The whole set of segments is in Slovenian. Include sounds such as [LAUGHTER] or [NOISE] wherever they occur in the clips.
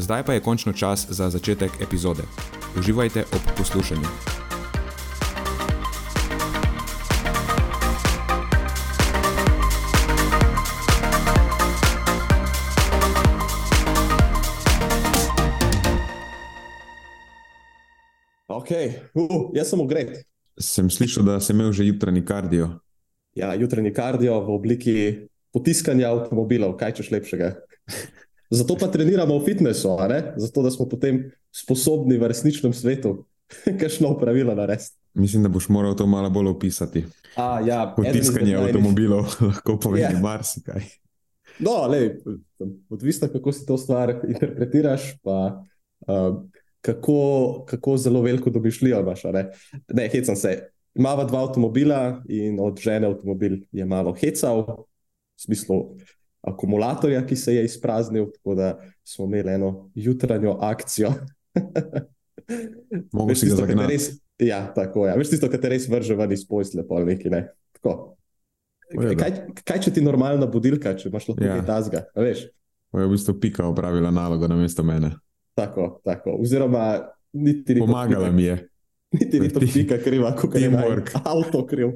Zdaj pa je končno čas za začetek epizode. Uživajte ob poslušanju. Okay. Uh, jaz sem ugret. Sem slišal, da si imel že jutranji kardio. Ja, jutranji kardio v obliki potiskanja avtomobilov, kaj češ lepšega. [LAUGHS] Zato pa treniramo v fitnessu, zato da smo potem sposobni v resničnem svetu [LAUGHS] kakšno pravilo narediti. Mislim, da boš moral to malo bolj opisati. A, ja, Potiskanje avtomobilov [LAUGHS] lahko pomeni yeah. Ja. marsikaj. No, lej, odvisno, kako si to stvar interpretiraš, pa uh, kako, kako zelo veliko domišljijo imaš. Ne, ne hecam se. Imamo dva avtomobila in od žene avtomobil je malo hecal, v smislu akumulatorja, ki se je izpraznil, tako da smo imeli eno jutranjo akcijo. Mogoče si ga zagnati. Res, ja, tako je. Ja. Veš tisto, kar te res vrže ven iz posle, pa neki ne. Tako. Kaj, kaj če ti normalna budilka, če imaš lahko ja. nekaj tasga? Veš? Je v bistvu pika opravila nalogo na mesto mene. Tako, tako. Oziroma, niti ni. Pomagala mi je. Niti ni to pika kriva, kot je [LAUGHS] avto kriv.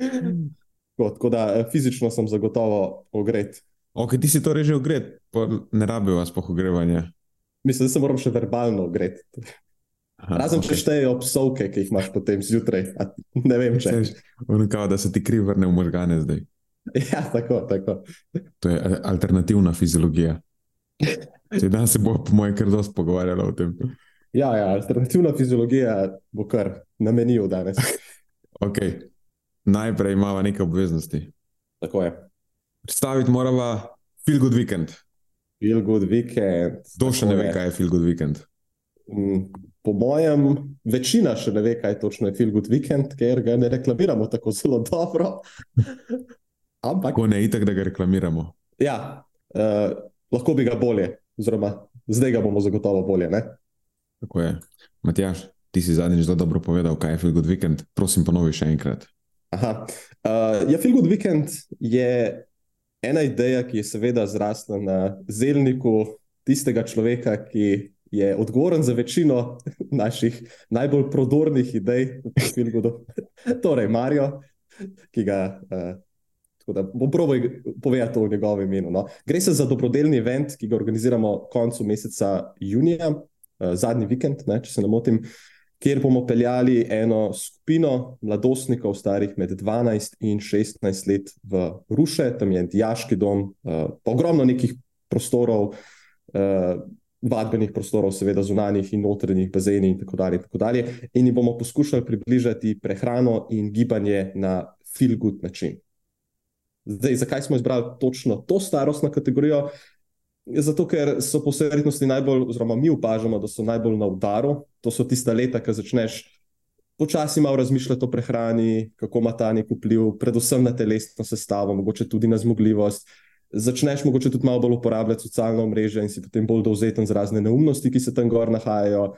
[LAUGHS] Tako, tako da eh, fizično sem zagotovo ogret. Ok, ti si torej že ogret, pa ne rabi vas po ogrevanju. Mislim, da se moram še verbalno ogret. Razen okay. če štejejo psovke, ki jih imaš potem zjutraj. Ne vem, če. Kao, da se ti kri vrne v možgane zdaj. [LAUGHS] Ja, tako, tako. To je eh, alternativna fiziologija. Danes se bo, po mojem, kar dosti pogovarjalo o tem. Ja, ja, alternativna fiziologija bo kar na meniju danes. [LAUGHS] okay najprej imamo neke obveznosti. Tako je. Predstaviti moramo feel good weekend. Feel good weekend. Kdo še ne ve, kaj je feel good weekend? Mm, po mojem, večina še ne ve, kaj točno je feel good weekend, ker ga ne reklamiramo tako zelo dobro. [LAUGHS] Ampak. Ko ne itek, da ga reklamiramo. Ja, uh, lahko bi ga bolje, oziroma zdaj ga bomo zagotovo bolje. Ne? Tako je. Matjaš, ti si zadnjič zelo dobro povedal, kaj je feel good weekend. Prosim, ponovi še enkrat. Aha. Uh, ja, Feel Good Weekend je ena ideja, ki je seveda zrasla na zelniku tistega človeka, ki je odgovoren za večino [LAUGHS] naših najbolj prodornih idej v Feel Goodu. [LAUGHS] torej, Marijo, ki ga. Uh, Da bom proval povedati to v njegovem imenu. No. Gre se za dobrodelni event, ki ga organiziramo koncu meseca junija, uh, zadnji vikend, ne, če se ne motim. Kjer bomo peljali eno skupino mladostnikov, starih med 12 in 16 let v Ruše, tam je diaški dom, uh, ogromno nekih prostorov, uh, vadbenih prostorov, seveda zunanjih in notranjih bazenov in tako dalje. In, tako dalje. in jim bomo poskušali približati prehrano in gibanje na feel-good način. Zdaj, zakaj smo izbrali točno to starostno kategorijo? Zato, ker so po verjetnosti najbolj, oziroma mi opažamo, da so najbolj na udaru. To so tiste leta, ki začneš počasi malo razmišljati o prehrani, kako ima ta nek vpliv, predvsem na telesno sestavo, mogoče tudi na zmogljivost. Začneš mogoče tudi malo bolj uporabljati socialno mrežo in si potem bolj dovzeten z razne neumnosti, ki se tam gor nahajajo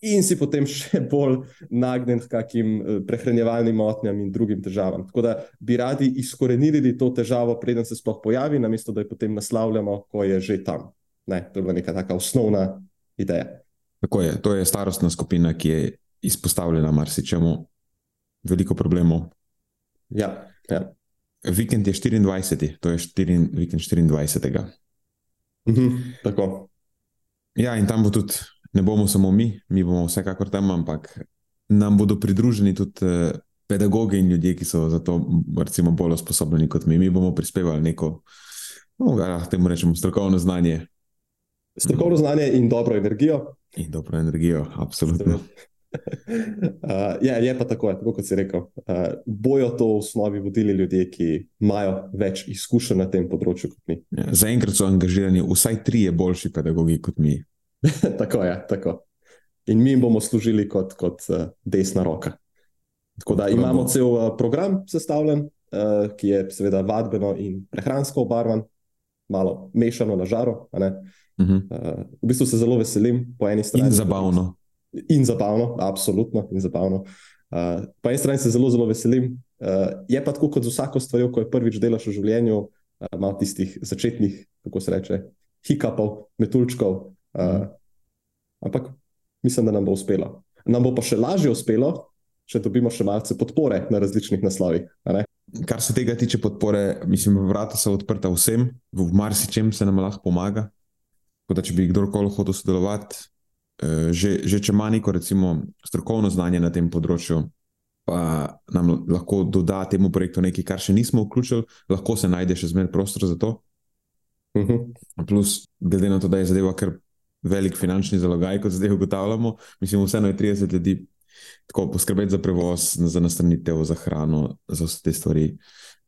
in si potem še bolj nagnjen k kakim eh, prehranjevalnim motnjam in drugim težavam. Tako da bi radi izkorenili to težavo, preden se sploh pojavi, namesto da jo potem naslavljamo, ko je že tam. Ne, to je bila neka taka osnovna ideja. Tako je, to je starostna skupina, ki je izpostavljena marsičemu, veliko problemov. Ja, ja. Vikend je 24, to je štiri, vikend 24. Mhm, tako. Ja, in tam bo tudi ne bomo samo mi, mi bomo vsekakor tam, ampak nam bodo pridruženi tudi uh, pedagogi in ljudje, ki so za to recimo, bolj usposobljeni kot mi. Mi bomo prispevali neko, no, da temu rečemo, strokovno znanje. Strokovno znanje in dobro energijo. In dobro energijo, absolutno. Uh, [LAUGHS] ja, je pa tako, tako kot si rekel. Uh, bojo to v osnovi vodili ljudje, ki imajo več izkušenj na tem področju kot mi. Ja, Zaenkrat so angažirani vsaj trije boljši pedagogi kot mi. [LAUGHS] tako je, tako. In mi jim bomo služili kot, kot uh, desna roka. Tako da imamo cel uh, program sestavljen, uh, ki je seveda vadbeno in prehransko obarvan, malo mešano na žaro. Uh -huh. uh, v bistvu se zelo veselim po eni strani. In zabavno. In zabavno, absolutno in zabavno. Po eni strani se zelo, zelo veselim. Je pa tako kot z vsako stvarjo, ko je prvič delaš v življenju, malo tistih začetnih, kako se reče, hikapov, metulčkov. Uh. Ampak mislim, da nam bo uspelo. Nam bo pa še lažje uspelo, če dobimo še malce podpore na različnih naslovih. Kar se tega tiče podpore, mislim, vrata so odprta vsem, v marsičem se nam lahko pomaga. Da, če bi kdorkoli hotel sodelovati, Eh, že, že če ima neko recimo, strokovno znanje na tem področju, pa nam lahko doda temu projektu nekaj, kar še nismo vključili, lahko se najde še zmeraj prostor za to. Uh mhm. -huh. Plus, glede na to, da je zadeva kar velik finančni zalogaj, kot zdaj ugotavljamo, mislim, vseeno je 30 ljudi. Tako poskrbeti za prevoz, za nastanitev, za hrano, za vse te stvari.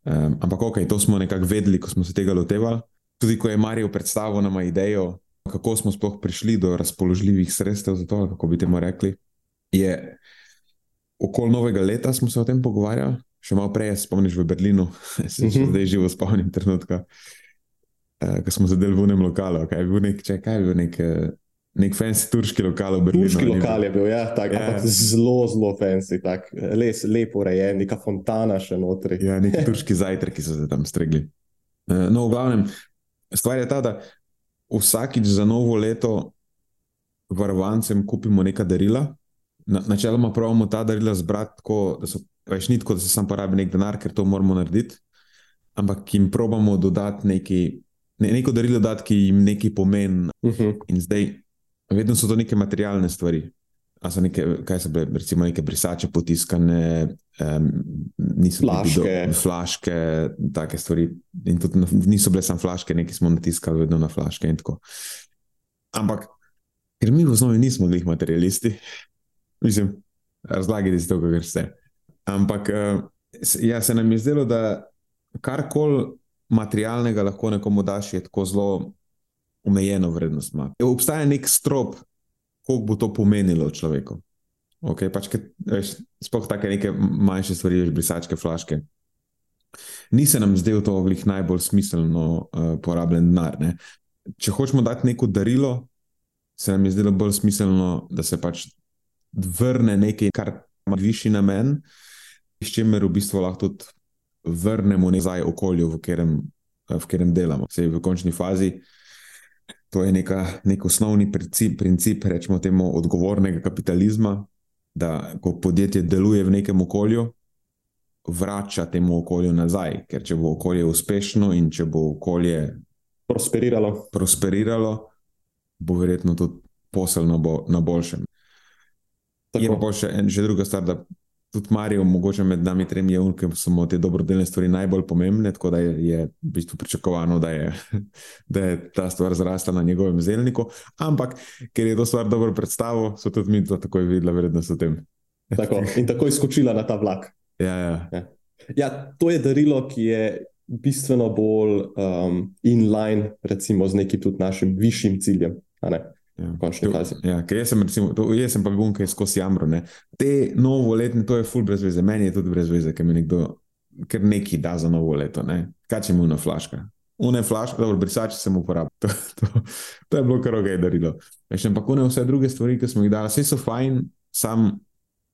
Um, ampak, ok, to smo nekako vedeli, ko smo se tega lotevali. Tudi, ko je Marijo predstavil nam idejo, kako smo sploh prišli do razpoložljivih sredstev za to, kako bi temu rekli. Je okoli novega leta smo se o tem pogovarjali, še malo prej, spomniš v Berlinu, [LAUGHS] se že mhm. zdaj živo spomnim trenutka, eh, ko smo zadeli v unem lokalu. Kaj je bil nek, če, kaj je bil nek, eh, nek fancy turški lokal v Berlinu? Turški lokal je bil, ja, tak, ja. zelo, zelo fancy, tak, les, lepo urejen, neka fontana še notri. ja, neki turški zajtrki so se tam stregli. Eh, no, v glavnem, stvar je ta, da vsakič za novo leto varovancem kupimo neka darila. Na, načeloma pravimo ta darila zbrati tako, da so več ni tako, da se sam porabi nek denar, ker to moramo narediti, ampak jim probamo dodati neki, ne, neko darilo, dati, ki jim nekaj pomeni. Uh mhm. -huh. In zdaj, vedno so to neke materialne stvari. A so neke, kaj so bile, recimo, neke brisače potiskane, um, niso flaške. flaške, take stvari. In tudi niso bile samo flaške, neki smo natiskali vedno na flaške. Ampak, ker mi v osnovi nismo bili materialisti, [LAUGHS] mislim, razlagati si to, kar ste. Ampak, uh, ja, se nam je zdelo, da karkoli materialnega lahko nekomu daš, je tako zelo omejeno vrednost. Obstaja nek strop koliko bo to pomenilo človeku. Okay, pač, Sploh tako neke manjše stvari, že brisačke, flaške. Ni se nam zdel to oglih najbolj smiselno uh, porabljen denar. Ne? Če hočemo dati neko darilo, se nam je zdelo bolj smiselno, da se pač vrne nekaj, kar ima višji namen, s čimer v bistvu lahko tudi vrnemo nazaj okolju, v katerem, v katerem delamo. Sej v končni fazi To je neka, nek osnovni princip, princip, rečemo temu, odgovornega kapitalizma, da ko podjetje deluje v nekem okolju, vrača temu okolju nazaj. Ker če bo okolje uspešno in če bo okolje prosperiralo, prosperiralo bo verjetno tudi poselno bo na boljšem. Tako. Je pa še en, že druga stvar, da tudi Marijo, mogoče med nami tremi, ki so te dobrodelne stvari najbolj pomembne, tako da je, je v bistvu pričakovano, da je, [LAUGHS] da je ta stvar zrasla na njegovem zelniku. Ampak, ker je to stvar dobro predstavil, so tudi mi to takoj videli, vredno so tem. [LAUGHS] Tako, in tako je skočila na ta vlak. Ja, ja. Ja. ja, to je darilo, ki je bistveno bolj um, in line, recimo, z nekim tudi našim višjim ciljem. Ja, ja, jaz, sem, recimo, to, jaz sem pa bil nekaj skozi jamro. Ne. Te novoletne, to je full brez veze, meni je tudi brez veze, ker mi nekdo ker nekaj da za novo leto. Ne. Kaj če mi una flaška? Une flaške, dobro, brisače sem uporabil. [LAUGHS] To, to, to je bilo kar ok, darilo. Veš, ampak une vse druge stvari, ki smo jih dali, vse so fajn, sam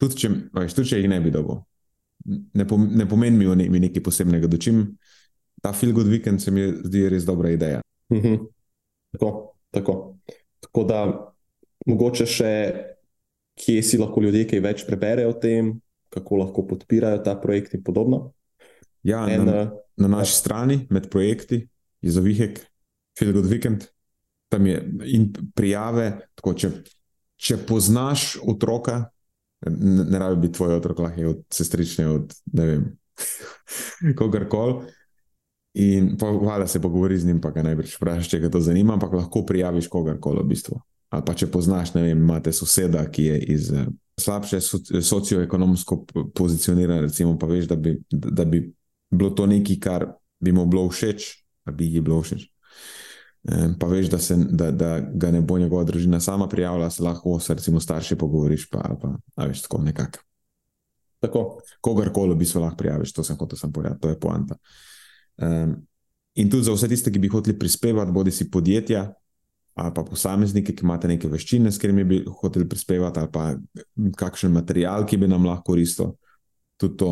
tudi če, veš, tudi če jih ne bi dobil. Ne, pom, ne pomeni mi, ne, mi nekaj posebnega, dočim ta feel good weekend se mi zdi res dobra ideja. Mhm. Tako, tako. Tako da, mogoče še, kje si lahko ljudje kaj več preberejo o tem, kako lahko podpirajo ta projekt in podobno. Ja, en, na, eh, na naši ja. strani, med projekti, je za Vihek, Feel Good Weekend, tam je in prijave. Tako, če če poznaš otroka, ne, ne rabi biti tvoj otrok, lahko je od sestrične, od ne vem, [LAUGHS] kogarkoli. In hvala se pogovori z njim, pa ga najbrž vprašaj, če ga to zanima, ampak lahko prijaviš kogarkoli v bistvu. Ali pa če poznaš, ne vem, imate soseda, ki je iz uh, slabše socioekonomsko pozicioniran, recimo, pa veš, da bi, da, bi bilo to nekaj, kar bi mu bilo všeč, ali bi ji bilo všeč. Pa veš, da, se, da, da ga ne bo njegova družina sama prijavila, se lahko s recimo starši pogovoriš, pa, pa a veš tako nekako. Tako. Kogarkoli bi se lahko prijavil, to sem hotel sem povedati, to je poanta. Um, in tudi za vse tiste, ki bi hoteli prispevati, bodi si podjetja ali pa posamezniki, ki imate neke veščine, s katerimi bi hoteli prispevati, ali pa kakšen material, ki bi nam lahko koristil, tudi to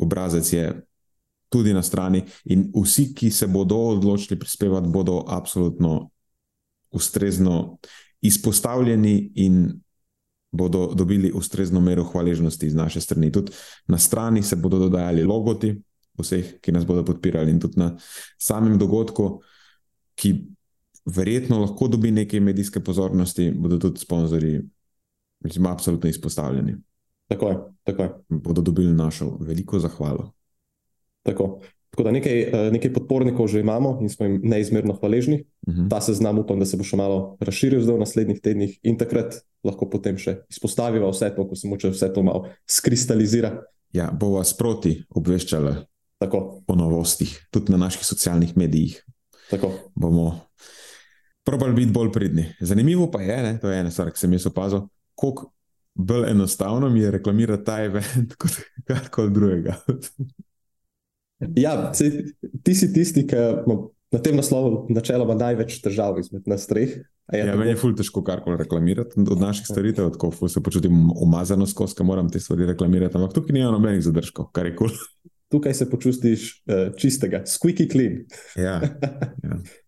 obrazec je tudi na strani. In vsi, ki se bodo odločili prispevati, bodo absolutno ustrezno izpostavljeni in bodo dobili ustrezno mero hvaležnosti iz naše strani. Tudi na strani se bodo dodajali logoti vseh, ki nas bodo podpirali, in tudi na samem dogodku, ki verjetno lahko dobi nekaj medijske pozornosti, bodo tudi sponzorji, mislim, absolutno izpostavljeni. Tako je, tako je. Bodo dobili našo veliko zahvalo. Tako. Tako da nekaj, eh, nekaj podpornikov že imamo in smo jim neizmerno hvaležni. Uh -huh. Ta seznam upam, da se bo še malo razširil v naslednjih tednih in takrat lahko potem še izpostavimo vse to, ko se moče vse to malo skristalizira. Ja, bo vas proti obveščala Tako. o novostih, tudi na naših socialnih medijih. Tako. Bomo probali biti bolj pridni. Zanimivo pa je, ne, to je ena stvar, ki sem jaz opazil, koliko bolj enostavno mi je reklamirati ta event [LAUGHS] kot karkoli drugega. Ja, ti si tisti, ki na tem naslovu načeloma največ težav izmed nas treh. Ja, meni je ful težko karkoli reklamirati od naših storitev, tako se počutim umazano skozi, ko moram te stvari reklamirati. Ampak tukaj ni nobenih zadržkov, kar je kul. Cool. Tukaj se počutiš uh, čistega, squeaky clean. ja. ja. [LAUGHS]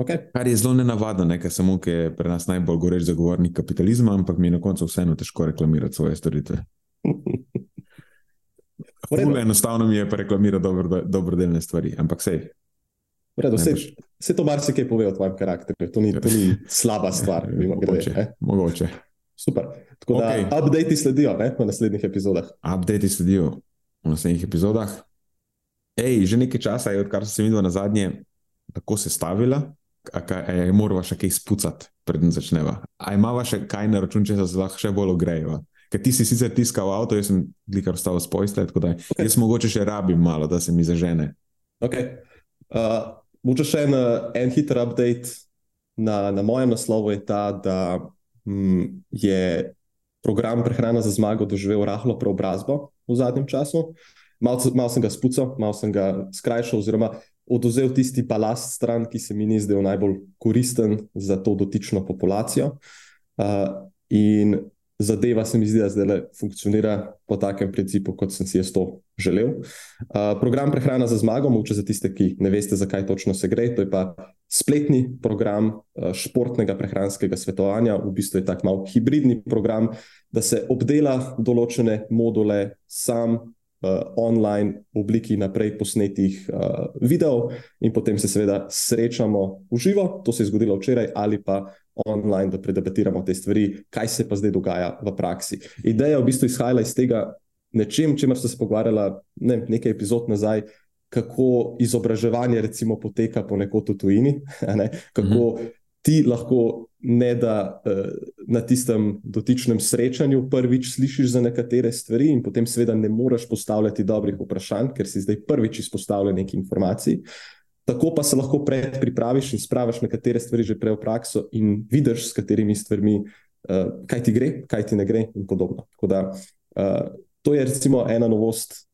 Okay. Kar je zelo nenavadno, ne ker samo, ker je pri nas najbolj goreč zagovornik kapitalizma, ampak mi je na koncu vseeno težko reklamirati svoje storitve. [LAUGHS] Zelo enostavno mi je pa reklamirati dobro, dobrodelne stvari, ampak sej. Vse to marsikaj pove o tvojem karakterju, to ni, to ni slaba stvar. [LAUGHS] mogoče, grede, mogoče. Super. Tako okay. da, updati sledijo ne, v naslednjih epizodah. Updati sledijo v naslednjih epizodah. Ej, že nekaj časa je, odkar sem se videl na zadnje, tako sestavila, ali moramo še kaj spucati, preden začneva. Ali imamo še kaj na račun, če se lahko še bolj ogrejejo? Ker ti si sicer tiskal avto, jaz sem kar ostal s pojstle, tako da okay. jaz mogoče še rabim malo, da se mi zažene. Okay. Uh, Moče še en, en hiter update na, na mojem naslovu je ta, da hm, je program Prehrana za zmago doživel rahlo preobrazbo v zadnjem času. Malo mal sem ga spucal, malo sem ga skrajšal, oziroma oduzel tisti balast stran, ki se mi ni zdel najbolj koristen za to dotično populacijo. Uh, in zadeva se mi zdi, da zdaj funkcionira po takem principu, kot sem si jaz to želel. Uh, program Prehrana za zmago, moče za tiste, ki ne veste, zakaj točno se gre, to je pa spletni program uh, športnega prehranskega svetovanja, v bistvu je tak mal hibridni program, da se obdela določene module sam uh, online obliki naprej posnetih uh, videov, in potem se seveda srečamo v živo, to se je zgodilo včeraj, ali pa online, da predebatiramo te stvari, kaj se pa zdaj dogaja v praksi. Ideja je v bistvu izhajala iz tega, nečem, čemer ste se pogovarjali ne, nekaj epizod nazaj. Kako izobraževanje, recimo, poteka po nekotu tujini, ne? kako mhm. ti lahko ne da uh, na tistem dotičnem srečanju prvič slišiš za nekatere stvari, in potem, seveda, ne moreš postavljati dobrih vprašanj, ker si zdaj prvič izpostavljen neki informaciji. Tako pa se lahko predpripraviš in spraviš nekatere stvari že prej v prakso in vidiš, s katerimi stvarmi, uh, kaj ti gre, kaj ti ne gre, in podobno. Da, uh, to je recimo ena novost,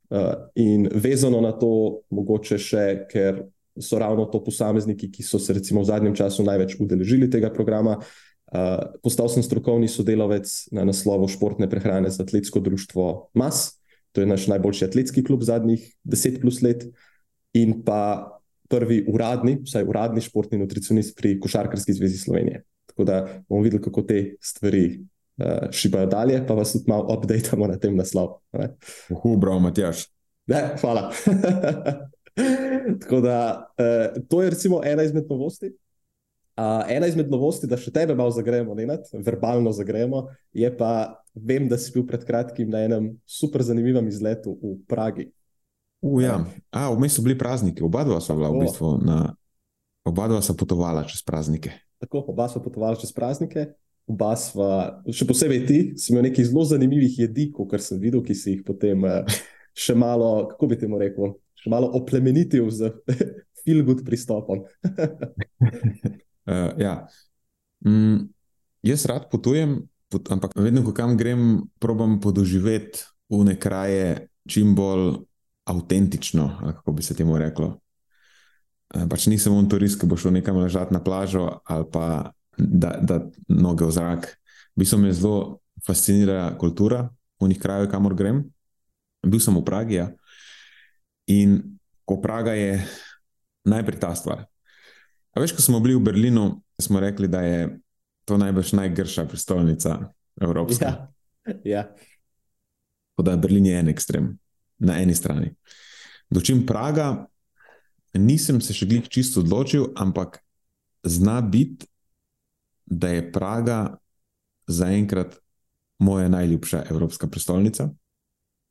in vezano na to, mogoče še, ker so ravno to posamezniki, ki so se recimo v zadnjem času največ udeležili tega programa. Uh, postal sem strokovni sodelavec na naslovu športne prehrane za atletsko društvo MAS, to je naš najboljši atletski klub zadnjih deset plus let, in pa prvi uradni, vsaj uradni športni nutricionist pri Košarkarski zvezi Slovenije. Tako da bomo videli, kako te stvari uh, šibajo dalje, pa vas tudi malo updatemo na tem naslovu. Hu, bravo, Matjaš. Ne, hvala. [LAUGHS] Tako da uh, to je recimo ena izmed novosti. Uh, ena izmed novosti, da še tebe malo zagremo, ne, verbalno zagremo, je pa, vem, da si bil pred kratkim na enem super zanimivem izletu v Pragi. Uh, ja, vmes so bili prazniki, oba dva sva bila v bistvu na. Oba dva sta potovala čez praznike. Tako, oba sva potovala čez praznike, oba sva, še posebej ti, si imel nekaj zelo zanimivih jedi, kot sem videl, ki si jih potem še malo, kako bi temu rekel, še malo oplemenitil z [LAUGHS] feel-good pristopom. uh, [LAUGHS] ja. mm, jaz rad potujem, pot, ampak vedno, ko kam grem, probam podoživeti v ne kraje čim bolj avtentično, kako bi se temu reklo. Eh, pač nisem on turist, ki bo šel nekam ležati na plažo ali pa da, da noge v zrak. V bistvu me zelo fascinira kultura v njih krajih, kamor grem. Bil sem v Pragi ja. in ko Praga je najprej ta stvar. A veš, ko smo bili v Berlinu, smo rekli, da je to najbrž najgrša prestolnica Evropske. Ja. ja. Da je Berlin en ekstrem na eni strani. Dočim Praga, nisem se še glih čisto odločil, ampak zna biti, da je Praga zaenkrat moja najljubša evropska prestolnica.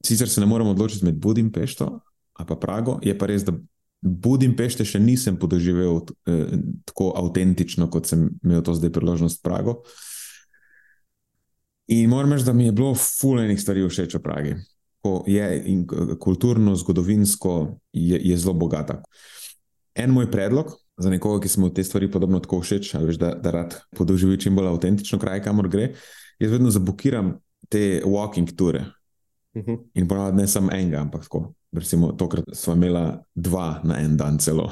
Sicer se ne morem odločiti med Budimpešto in Prago, je pa res, da Budimpešte še nisem podoživel eh, tako avtentično, kot sem imel to zdaj priložnost Prago. In moram reči, da mi je bilo fulejnih stvari všeč v Pragi. Ko je in kulturno, zgodovinsko je, je zelo bogata. En moj predlog za nekoga, ki se mu te stvari podobno tako všeč, veš, da, da rad podoživi čim bolj avtentično kraj, kamor gre, jaz vedno zabukiram te walking ture. Uh mhm. -huh. In ponavadi ne samo enega, ampak tako. Recimo, tokrat smo imeli dva na en dan, celo,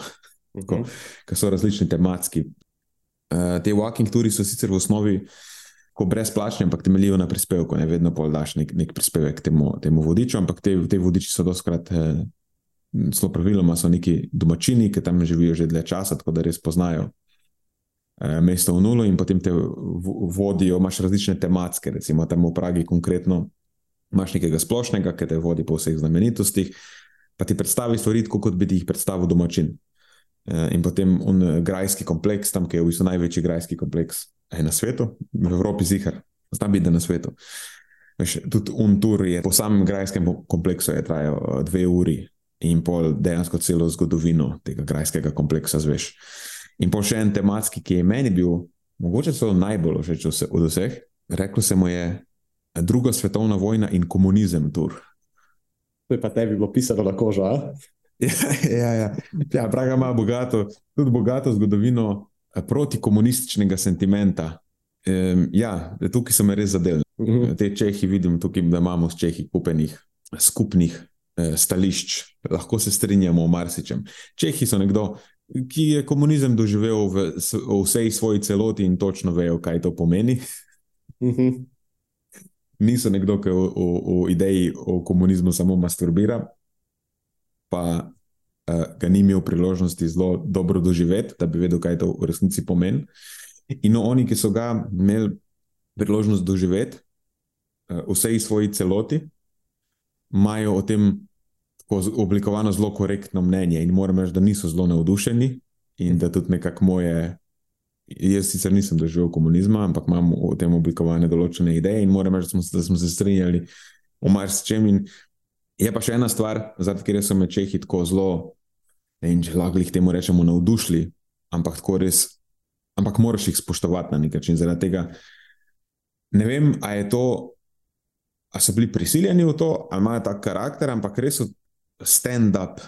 uh -huh. ki so različni tematski. Uh, te walking touri so sicer v osnovi brezplačni, ampak temeljijo na prispevku. Ne vedno podaš nek, nek prispevek temu, temu vodiču, ampak te, te vodiči so doskrat. Eh, zelo praviloma so neki domačini, ki tam živijo že dlje časa, tako da res poznajo eh, mesto v nulu in potem te vodijo, imaš različne tematske, recimo tam v Pragi konkretno. Imáš nekaj splošnega, ki te vodi po vseh znamenitostih, pa ti predstavi stvari, kot bi ti jih predstavil domačin. Eh, in potem un grajski kompleks, tam, ki je v bistvu največji grajski kompleks na svetu, v Evropi, zihar, znam biti na svetu. Veš, tudi un tur je po samem grajskem kompleksu, je trajal eh, dve uri, in pol dejansko celo zgodovino tega grajskega kompleksa zveš. In pol še en tematski, ki je meni bil mogoče celo najbolj všeč od vseh, reklo se mu je druga svetovna vojna in komunizem tur. To je pa tebi bilo pisano na kožo. [LAUGHS] ja, ja, ja. ja Praga ima bogato, tudi bogato zgodovino eh, protikomunističnega sentimenta. Um, ja, tukaj so me res zadeli. Uh mhm. -huh. Te Čehi vidim tukaj, da imamo s Čehi kupenih skupnih stališč, lahko se strinjamo o marsičem. Čehi so nekdo, ki je komunizem doživel v, v vsej svoji celoti in točno vejo, kaj to pomeni. Mhm. Niso nekdo, ki v, v, v ideji o komunizmu samo masturbira, pa uh, ga ni imel priložnosti zelo dobro doživeti, da bi vedel, kaj to v resnici pomeni. In no, oni, ki so ga imeli priložnost doživeti uh, vsej svoji celoti, imajo o tem oblikovano zelo korektno mnenje in moram reči, da niso zelo navdušeni in da tudi nekako moje. Jaz sicer nisem doživel komunizma, ampak imam o tem oblikovane določene ideje in moram reči, da smo, da smo se strinjali o marsičem. Je pa še ena stvar, zaradi katere so me Čehi tako zelo, ne vem, če lahko jih temu rečemo, navdušili, ampak tako res, ampak moraš jih spoštovati na nek način. Zaradi tega ne vem, ali je to ali so bili prisiljeni v to, ali imajo ta karakter, ampak res so stand-up,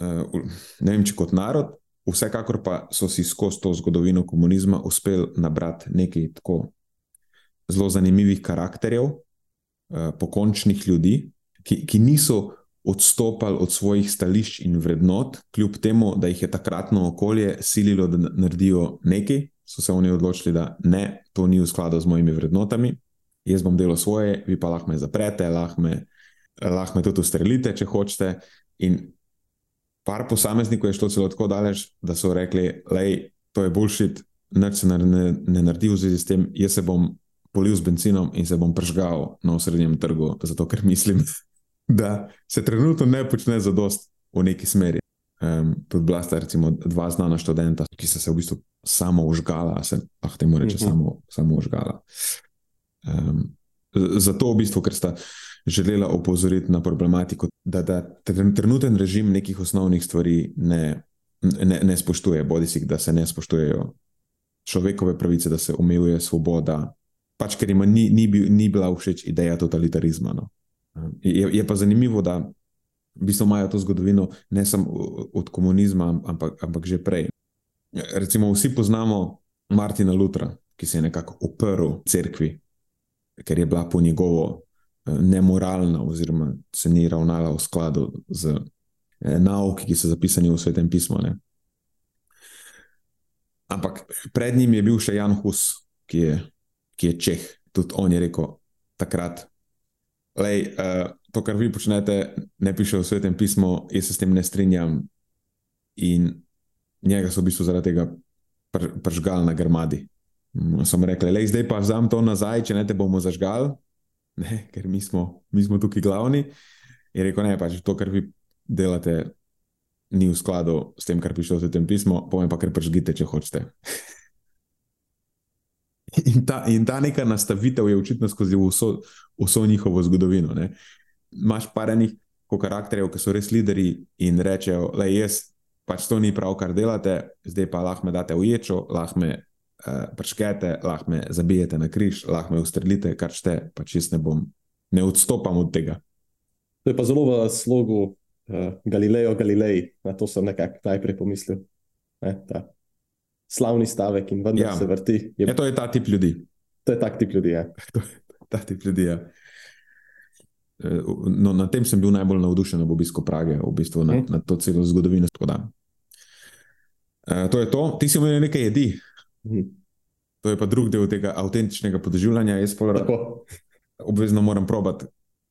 uh, ne vem, če kot narod, vsekakor pa so si skozi to zgodovino komunizma uspeli nabrati nekaj tako zelo zanimivih karakterjev, uh, pokončnih ljudi, ki, ki niso. Odstopali od svojih stališč in vrednot, kljub temu, da jih je takratno okolje sililo, da naredijo nekaj, so se oni odločili, da ne, to ni v skladu z mojimi vrednotami, jaz bom delal svoje, vi pa lahko me zaprete, lahko me, lahko me tudi ustrelite, če hočete. In par posameznikov je šlo celo tako daleč, da so rekli, da to je bullshit, nič se ne, ne naredi v zvezi s tem, jaz se bom polil z benzinom in se bom pržgal na osrednjem trgu, zato ker mislim, [LAUGHS] da se trenutno ne počne za dost v neki smeri. Um, tudi bila sta recimo dva znana študenta, ki so se v bistvu samo užgala, se lahko temu reče, uh mhm. -huh. samo, samo užgala. Um, zato v bistvu, ker sta želela opozoriti na problematiko, da, da trenuten režim nekih osnovnih stvari ne, ne, ne spoštuje, bodi si, da se ne spoštujejo človekove pravice, da se omejuje svoboda, pač ker jim ni, ni, ni bila všeč ideja totalitarizma. No. Je, je pa zanimivo, da v bistvu imajo to zgodovino ne samo od komunizma, ampak, ampak že prej. Recimo, vsi poznamo Martina Lutra, ki se je nekako oprl cerkvi, ker je bila po njegovo eh, nemoralna, oziroma se ni ravnala v skladu z eh, nauki, ki so zapisani v svetem pismu. Ne. Ampak pred njim je bil še Jan Hus, ki je, ki je Čeh. Tudi on je rekel takrat, da uh, eh, to, kar vi počnete, ne piše v svetem pismu, jaz se s tem ne strinjam. In njega so v bistvu zaradi tega pr pržgali na grmadi. No, so mi rekli, da zdaj pa vzamem to nazaj, če ne te bomo zažgali, ne, ker mi smo, mi smo tukaj glavni. In rekel, ne, pač to, kar vi delate, ni v skladu s tem, kar piše v svetem pismu, povem pa, ker pržgite, če hočete. [LAUGHS] In ta, in ta neka nastavitev je očitno skozi vso, vso njihovo zgodovino. Ne imaš par enih karakterjev, ki so res lideri in rečejo, da jaz pač to ni prav, kar delate, zdaj pa lahko me date v ječo, lahko me uh, prškete, lahko me zabijete na križ, lahko me ustrelite, kar šte, pač jaz ne bom, ne odstopam od tega. To je pa zelo v slogu uh, Galilejo Galilei, na to sem nekako najprej pomislil. Ne, slavni stavek in vendar ja. se vrti. Je... Ja, to je ta tip ljudi. To je tak tip ljudi. Ja. ta tip ljudi. Ja. [LAUGHS] No, na tem sem bil najbolj navdušen ob obisku Prage, v bistvu na, na to celo zgodovino. E, to je to, ti si omenil nekaj jedi. Mhm. To je pa drug del tega avtentičnega podoživljanja. Jaz pa obvezno moram probati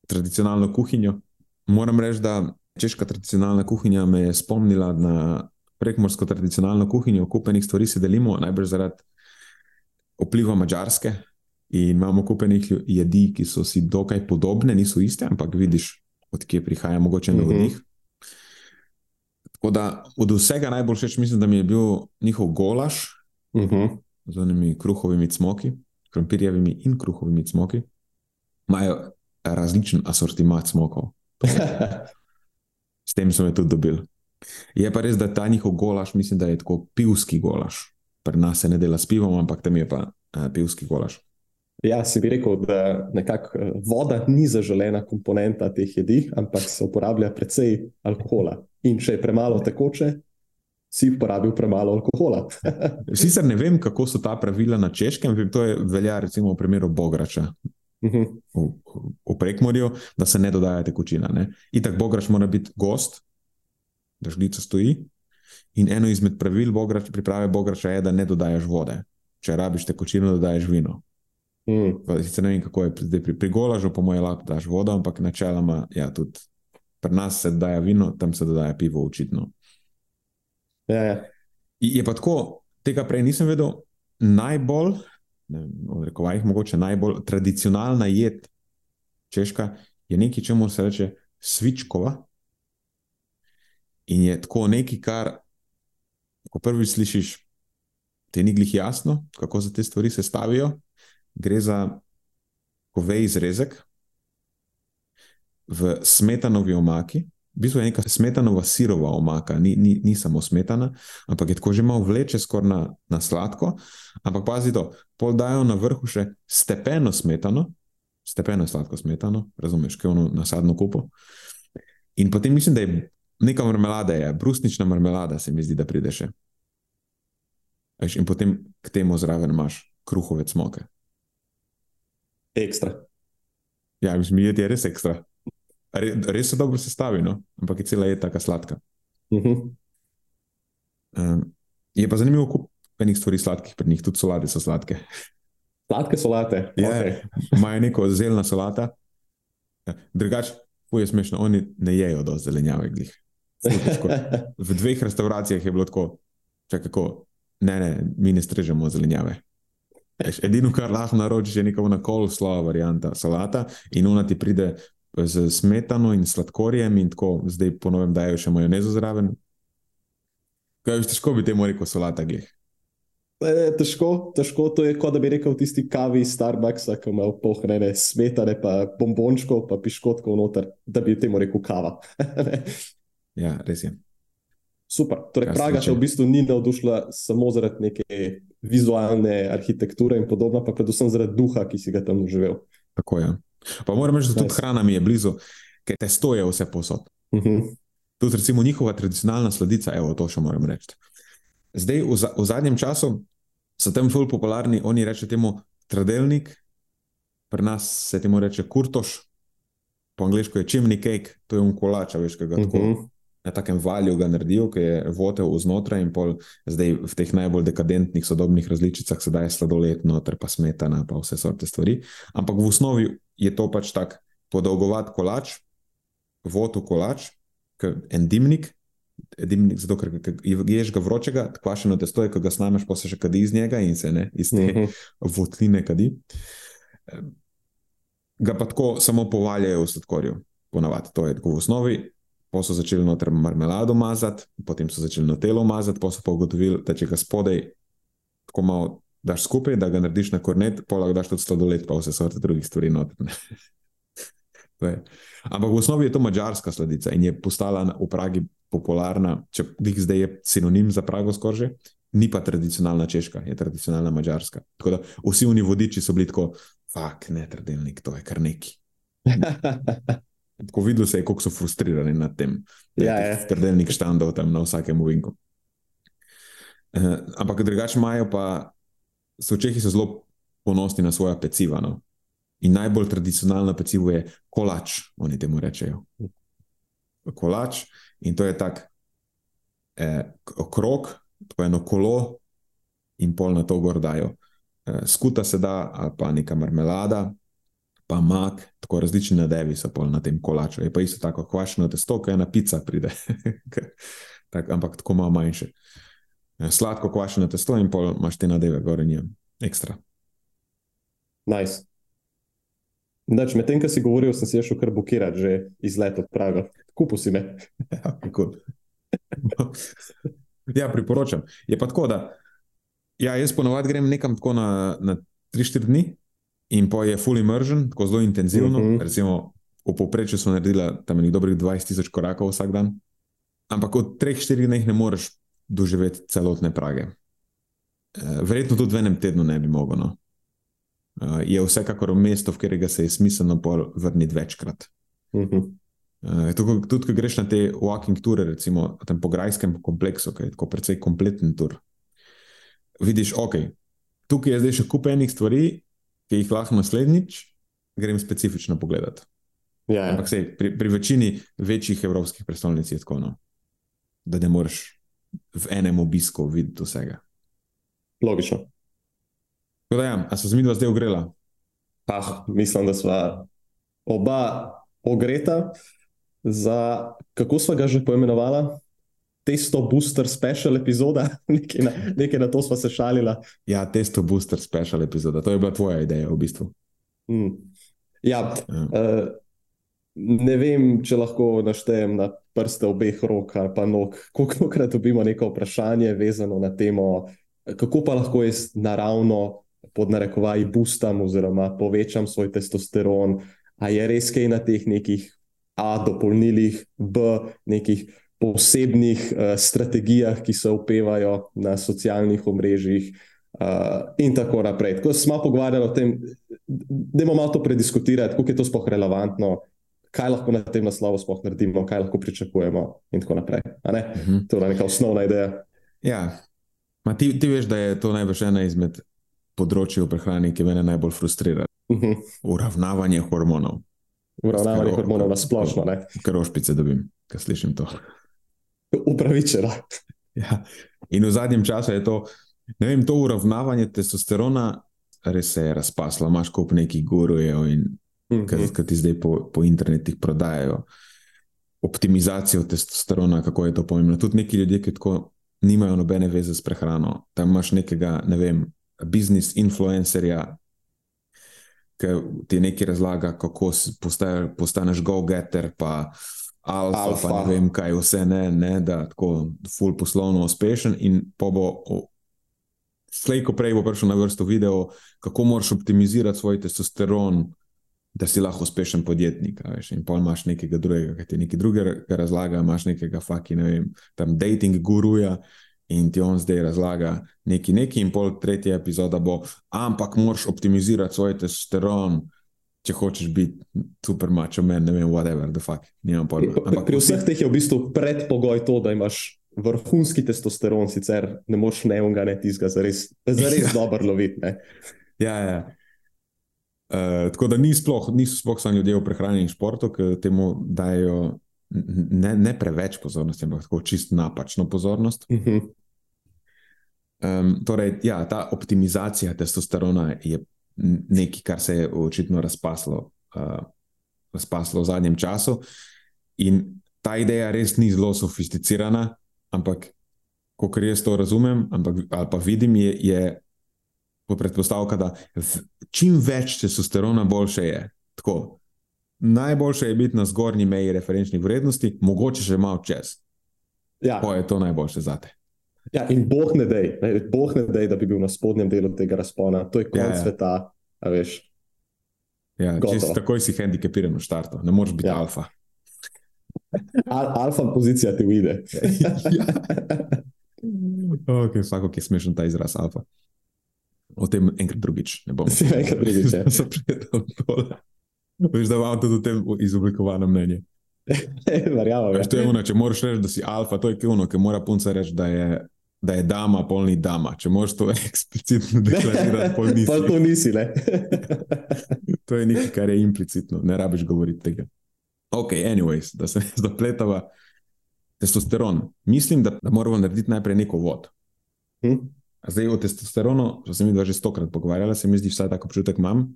tradicionalno kuhinjo. Moram reči, da češka tradicionalna kuhinja me je spomnila na prekmorsko tradicionalno kuhinjo, kupenih stvari se delimo, najbrž zaradi vpliva mačarske, In imamo kupenih jedi, ki so si dokaj podobne, niso iste, ampak vidiš, odkje prihaja mogoče na njih. Tako da od vsega najbolj všeč, mislim, da mi je bil njihov golaž uh mhm. -huh. z onimi kruhovimi cmoki, krompirjevimi in kruhovimi cmoki. Imajo različen asortimat cmokov. [LAUGHS] S tem smo jih tudi dobili. Je pa res, da ta njihov golaž, mislim, da je tako pivski golaž. Pri nas se ne dela s pivom, ampak tam je pa uh, pivski golaž. Ja, si bi rekel, da nekako eh, voda ni zaželena komponenta teh jedi, ampak se uporablja precej alkohola. In če je premalo tekoče, si uporabil premalo alkohola. [LAUGHS] Sicer ne vem, kako so ta pravila na češkem, to je velja recimo v primeru Bograča. Uh mhm. -huh. v, v prekmorju, da se ne dodaja tekočina. Ne? Itak Bograč mora biti gost, da žlica stoji. In eno izmed pravil bograč, priprave Bograča je, da ne dodajaš vode. Če rabiš tekočino, dodajaš vino. Mm. Sicer ne vem, kako je zdaj pri, pri golažu, po mojem, lahko daš vodo, ampak načeloma, ja, tudi pri nas se daje vino, tam se daje pivo, očitno. Ja, ja. Je pa tako, tega prej nisem vedel, najbolj, rekel bi, mogoče najbolj tradicionalna jed češka je nekaj, čemu se reče svičkova. In je tako nekaj, kar, ko prvič slišiš, ti ni glih jasno, kako se te stvari sestavijo gre za kovej izrezek v smetanovi omaki. V bistvu je neka smetanova sirova omaka, ni, ni, ni samo smetana, ampak je tako že malo vleče skoraj na, na sladko. Ampak pazi to, pol dajo na vrhu še stepeno smetano, stepeno sladko smetano, razumeš, ki je ono nasadno kupo. In potem mislim, da je neka marmelada, je brusnična marmelada, se mi zdi, da pride še. In potem k temu zraven imaš kruhove smoke ekstra. Ja, mislim, je res ekstra. Re, res se dobro sestavi, no? ampak je cela je tako sladka. Uh -huh. um, je pa zanimivo, kako enih stvari sladkih pri njih, tudi solate so sladke. Sladke solate. Ja, okay. Imajo neko zelena solata. Ja, Drugač, puje smešno, oni ne jejo do zelenjave. Glih. [LAUGHS] V dveh restauracijah je bilo tako, čakaj, kako, ne, ne, mi ne strežemo zelenjave. Edino, kar lahko naročiš, je neka kol, slova varianta salata in ona ti pride z smetano in sladkorjem, in tako zdaj ponovim, dajo še majonezo zraven. Kaj veš, težko bi temu rekel solata glih. E, težko, težko to je, kot da bi rekel tisti kavi iz Starbucksa, ki ima pohrane smetane, pa bombončkov, pa piškotkov noter, da bi temu rekel kava. [LAUGHS] ja, res je. Super. Torej, Praga te v bistvu ni navdušila samo zaradi neke vizualne arhitekture in podobno, pa predvsem zaradi duha, ki si ga tam živel. Tako je. Pa moram reči, da tudi hrana mi je blizu, ker te stoje vse posod. Uh mhm. -huh. Tudi recimo njihova tradicionalna sladica, evo, to še moram reči. Zdaj, v, za, v zadnjem času so tam zelo popularni, oni rečejo temu tradelnik, pri nas se temu reče kurtoš, po angliško je čimni cake, to je un kolač, veš, kaj ga tako. Uh mhm. -huh na takem valju ga naredijo, ki je votel vznotraj in pol zdaj v teh najbolj dekadentnih sodobnih različicah se daje sladoled, noter pa smetana, pa vse sorte stvari. Ampak v osnovi je to pač tak podolgovat kolač, votu kolač, en dimnik. Dimnik, zato, ker ješ ga vročega, kvašeno testo je, ko ga snameš, pa se še kadi iz njega in se ne, iz te uh mhm. -huh. votline kadi. Ga pa tako samo povaljajo v sladkorju, ponavadi. To je tako v osnovi, pa so začeli noter marmelado mazati, potem so začeli na telo mazati, pa so pa ugotovili, da če ga spodaj tako malo daš skupaj, da ga narediš na kornet, lahko daš tudi sladoled, pa vse sorte drugih stvari noter. [LAUGHS] Ampak v osnovi je to mačarska sladica in je postala v Pragi popularna, če jih zdaj je sinonim za Prago skorže, ni pa tradicionalna češka, je tradicionalna mačarska. Tako da vsi oni vodiči so bili tako, fak, ne, tradilnik, to je kar neki. Ko videl se je, kako so frustrirani nad tem, da ja, je strdelnik štandov tam na vsakem uvinku. Uh, ampak drugače imajo pa, so Čehi so zelo ponosni na svoje peciva. No? In najbolj tradicionalno pecivo je kolač, oni temu rečejo. Kolač in to je tak eh, krok, to je eno kolo in pol na to gor dajo. Eh, skuta se da, ali pa neka marmelada, pa mak, tako različni nadevi so pol na tem kolaču. Je pa isto tako kvašeno testo, ki je na pica pride, [LAUGHS] tak, ampak tako malo manjše. Ja, sladko kvašeno testo in pol imaš te nadeve, gore njem, ekstra. Nice. Dač, med tem, kar si govoril, sem si šel kar bukirati, že izlet od Praga. Kupu si me. [LAUGHS] ja, ja, priporočam. Je pa tako, da ja, jaz ponovadi grem nekam tako na, na 3-4 dni, in pa je full immersion, tako zelo intenzivno. Uh mhm. -huh. Recimo, v povprečju smo naredili tam nekaj dobrih 20 tisoč korakov vsak dan, ampak od 3-4 dneh ne moreš doživeti celotne prage. Eh, verjetno tudi v enem tednu ne bi mogel. No. Eh, je vsekakor mesto, v katerega se je smiselno vrniti večkrat. Uh -huh. Tudi, tudi ko greš na te walking toure, recimo tam po grajskem kompleksu, ki je tako precej kompleten tur, vidiš, ok, tukaj je zdaj še kup enih stvari, ki jih lahko naslednjič grem specifično pogledati. Ja, ja. Ampak sej, pri, pri večini večjih evropskih prestolnic je tako, no, da ne moreš v enem obisku videti vsega. Logično. Da, ja, a so z midva zdaj ogrela? Ah, mislim, da sva oba ogreta. Za, kako sva ga že poimenovala? testo booster special epizoda, [LAUGHS] nekaj na, nekaj na to smo se šalili. Ja, testo booster special epizoda, to je bila tvoja ideja v bistvu. Mm. Ja, ja. Uh, ne vem, če lahko naštejem na prste obeh rok ali pa nog, koliko krat dobimo neko vprašanje vezano na temo, kako pa lahko jaz naravno. Pod narekovaji, boostam oziroma povečam svoj testosteron, a je res kaj na teh nekih A dopolnilih, B nekih posebnih uh, strategijah, ki se upevajo na socialnih omrežjih, uh, in tako naprej. Tako smo pogovarjali o tem, da imamo malo to prediskutirati, kako je to sploh relevantno, kaj lahko na tem naslovu sploh naredimo, kaj lahko pričakujemo, in tako naprej. Uh mhm. -huh. To je neka osnovna ideja. Ja, Ma ti, ti veš, da je to najbrž ena izmed področji v prehrani, ki me najbolj frustrira. Uh mhm. -huh. Uravnavanje hormonov. Uravnavanje hormonov na splošno. Krošpice dobim, ko slišim to upravičena. Ja. In v zadnjem času je to, ne vem, to uravnavanje testosterona res se je razpaslo. Imáš kup nekih gurujev, in mm -hmm. ki ti zdaj po, po internetih prodajajo optimizacijo testosterona, kako je to pomembno. Tudi neki ljudje, ki tako nimajo nobene veze s prehrano. Tam imaš nekega, ne vem, biznis influencerja. Ki ti nekaj razlaga, kako postaneš go-getter, pa alfa, Alfa. pa ne vem kaj, vse ne, ne da tako full poslovno uspešen in pa bo. Slej, ko prej bo prišel na vrsto video, kako moraš optimizirati svoj testosteron, da si lahko uspešen podjetnik. Veš, in pa imaš nekega drugega, ki ti nekaj drugega razlaga, imaš nekega faki, ne vem, tam dating guruja in ti on zdaj razlaga neki neki, in pol tretja epizoda bo, ampak moraš optimizirati svoj testosteron, če hočeš biti super mačo, men, ne vem, whatever, the fuck, nimam pojma. Ampak pri vseh teh je v bistvu predpogoj to, da imaš vrhunski testosteron, sicer ne moš ne unga, ne tizga, zares, zares [LAUGHS] dobro loviti. Ja, ja. Uh, tako da ni sploh, niso sploh samo ljudje v prehrani in športu, ki temu dajo ne, ne preveč pozornosti, ampak tako čist napačno pozornost. Mhm. Um, torej, ja, ta optimizacija testosterona je nekaj, kar se je očitno razpaslo, uh, razpaslo v zadnjem času. In ta ideja res ni zelo sofisticirana, ampak, kot jaz to razumem, ampak, ali pa vidim, je, je po predpostavka, da čim več testosterona, boljše je. Tako, najboljše je biti na zgornji meji referenčnih vrednosti, mogoče še malo čez. Ja, Pa je to najboljše za te. ja, in boh ne dej, ne, boh ne dej, da bi bil na spodnjem delu tega razpona. To je konc Ja, ja, sveta, veš. Ja, čist, takoj si handikepiran v štartu, ne moreš biti. Ja. alfa. Al, alfa pozicija ti uide. [LAUGHS] ja. okay, vsako, ki je smešen ta izraz alfa. O tem enkrat drugič ne bom. [LAUGHS] Si enkrat drugič, ja. [LAUGHS] Zapletel tole. Veš, da imam tudi o tem izoblikovano mnenje. [LAUGHS] Verjamem. Veš, to je Ja. ono, če moraš reči, da si alfa, to je kivno, ki mora punca reči, da je, da je dama, polni dama. Če moraš to eksplicitno deklarirati, pol nisi. Pa to nisi, ne. To je nekaj, kar je implicitno, ne rabiš govoriti tega. Ok, anyways, da se ne zapletava. Testosteron. Mislim, da, da moramo narediti najprej neko vod. Hm? Zdaj o testosteronu, to sem jih že stokrat pogovarjala, se mi zdi, vsaj tako občutek imam.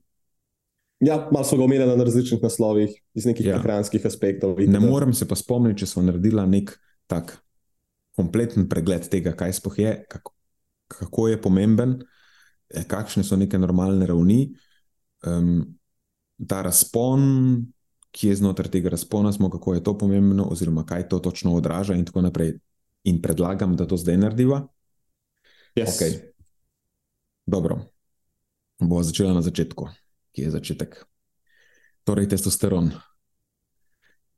Ja, malo so ga omenjali na različnih naslovih, iz nekih Ja. ja. prehranskih aspektov. Ne morem se pa spomniti, če smo naredila nek tak kompleten pregled tega, kaj sploh je, kako, kako je pomemben, eh, kakšne so neke normalne ravni. Um, ta razpon, ki je znotraj tega razpona, smo, kako je to pomembno, oziroma kaj to točno odraža, in tako naprej. In predlagam, da to zdaj narediva. Yes. Okay. Dobro, bomo začela na začetku, ki je začetek. Torej, testosteron.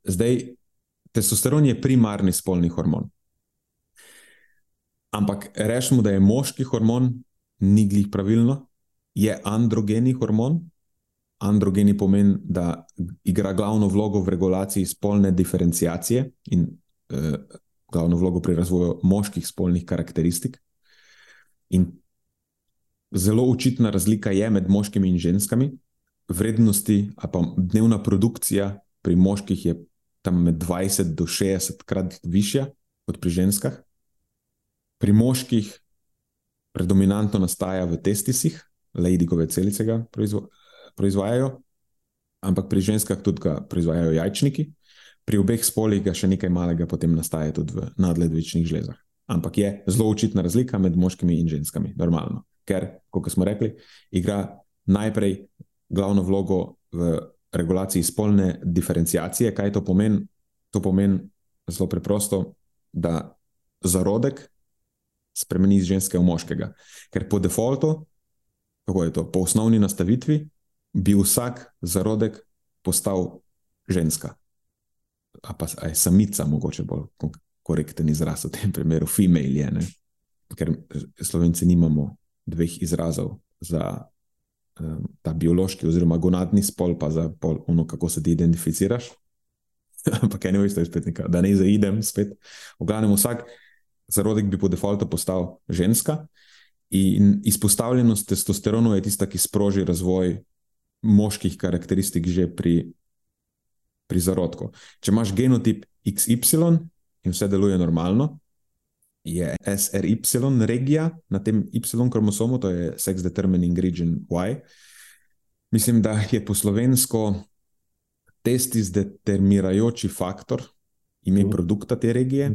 Zdaj, testosteron je primarni spolni hormon. Ampak rečemo, da je moški hormon, ni glih pravilno, je androgeni hormon. Androgeni pomeni, da igra glavno vlogo v regulaciji spolne diferencijacije in eh, glavno vlogo pri razvoju moških spolnih karakteristik. In zelo očitna razlika je med moškimi in ženskami. Vrednosti, a pa dnevna produkcija pri moških je tam med 20 do 60 krat višja kot pri ženskah. Pri moških predominantno nastaja v testisih, Leidikove celice ga proizvo, proizvajajo, ampak pri ženskah tudi ga proizvajajo jajčniki. Pri obeh spolih ga še nekaj malega potem nastaja tudi v nadledvičnih žlezah. Ampak je zelo očitna razlika med moškimi in ženskami, normalno. Ker, kot smo rekli, igra najprej glavno vlogo v regulaciji spolne diferencijacije. Kaj to pomeni? To pomeni zelo preprosto, da zarodek spremeni iz ženske v moškega. Ker po defaultu, kako je to, po osnovni nastavitvi, bi vsak zarodek postal ženska. A pa a je samica, mogoče bolj korekten izraz v tem primeru, female je, ne? ker slovenci nimamo dveh izrazov za um, ta biološki oziroma gonadni spol, pa za pol, ono, kako se ti identificiraš. [LAUGHS] Ampak eno isto je spet nekaj, da ne zaidem spet. V glavnem vsak zarodek bi po defaultu postal ženska in izpostavljenost testosteronu je tista, ki sproži razvoj moških karakteristik že pri, pri zarodku. Če imaš genotip XY in vse deluje normalno, je SRY regija na tem Y kromosomu, to je Sex Determining Region Y. Mislim, da je po slovensko testis determirajoči faktor ime Mhm. produkta te regije.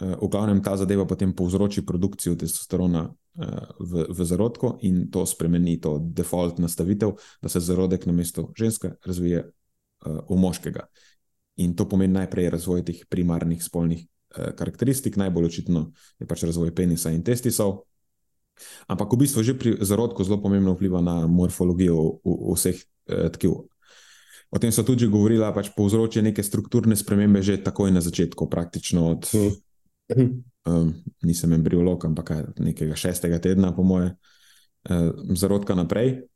Eh, V glavnem ta zadeva potem povzroči produkcijo testosterona eh, v, v zarodku in to spremeni to default nastavitev, da se zarodek na mesto ženske razvije eh, v moškega. In to pomeni najprej razvoj teh primarnih spolnih eh, karakteristik, najbolj očitno je pač razvoj penisa in testisov. Ampak v bistvu že pri zarodku zelo pomembno vpliva na morfologijo v, v vseh eh, tkiv. O tem so tudi govorili, da pač povzroča neke strukturne spremembe že takoj na začetku, praktično od. Um, nisem embriolog, ampak nekega šestega tedna, po moje, uh, zarodka naprej.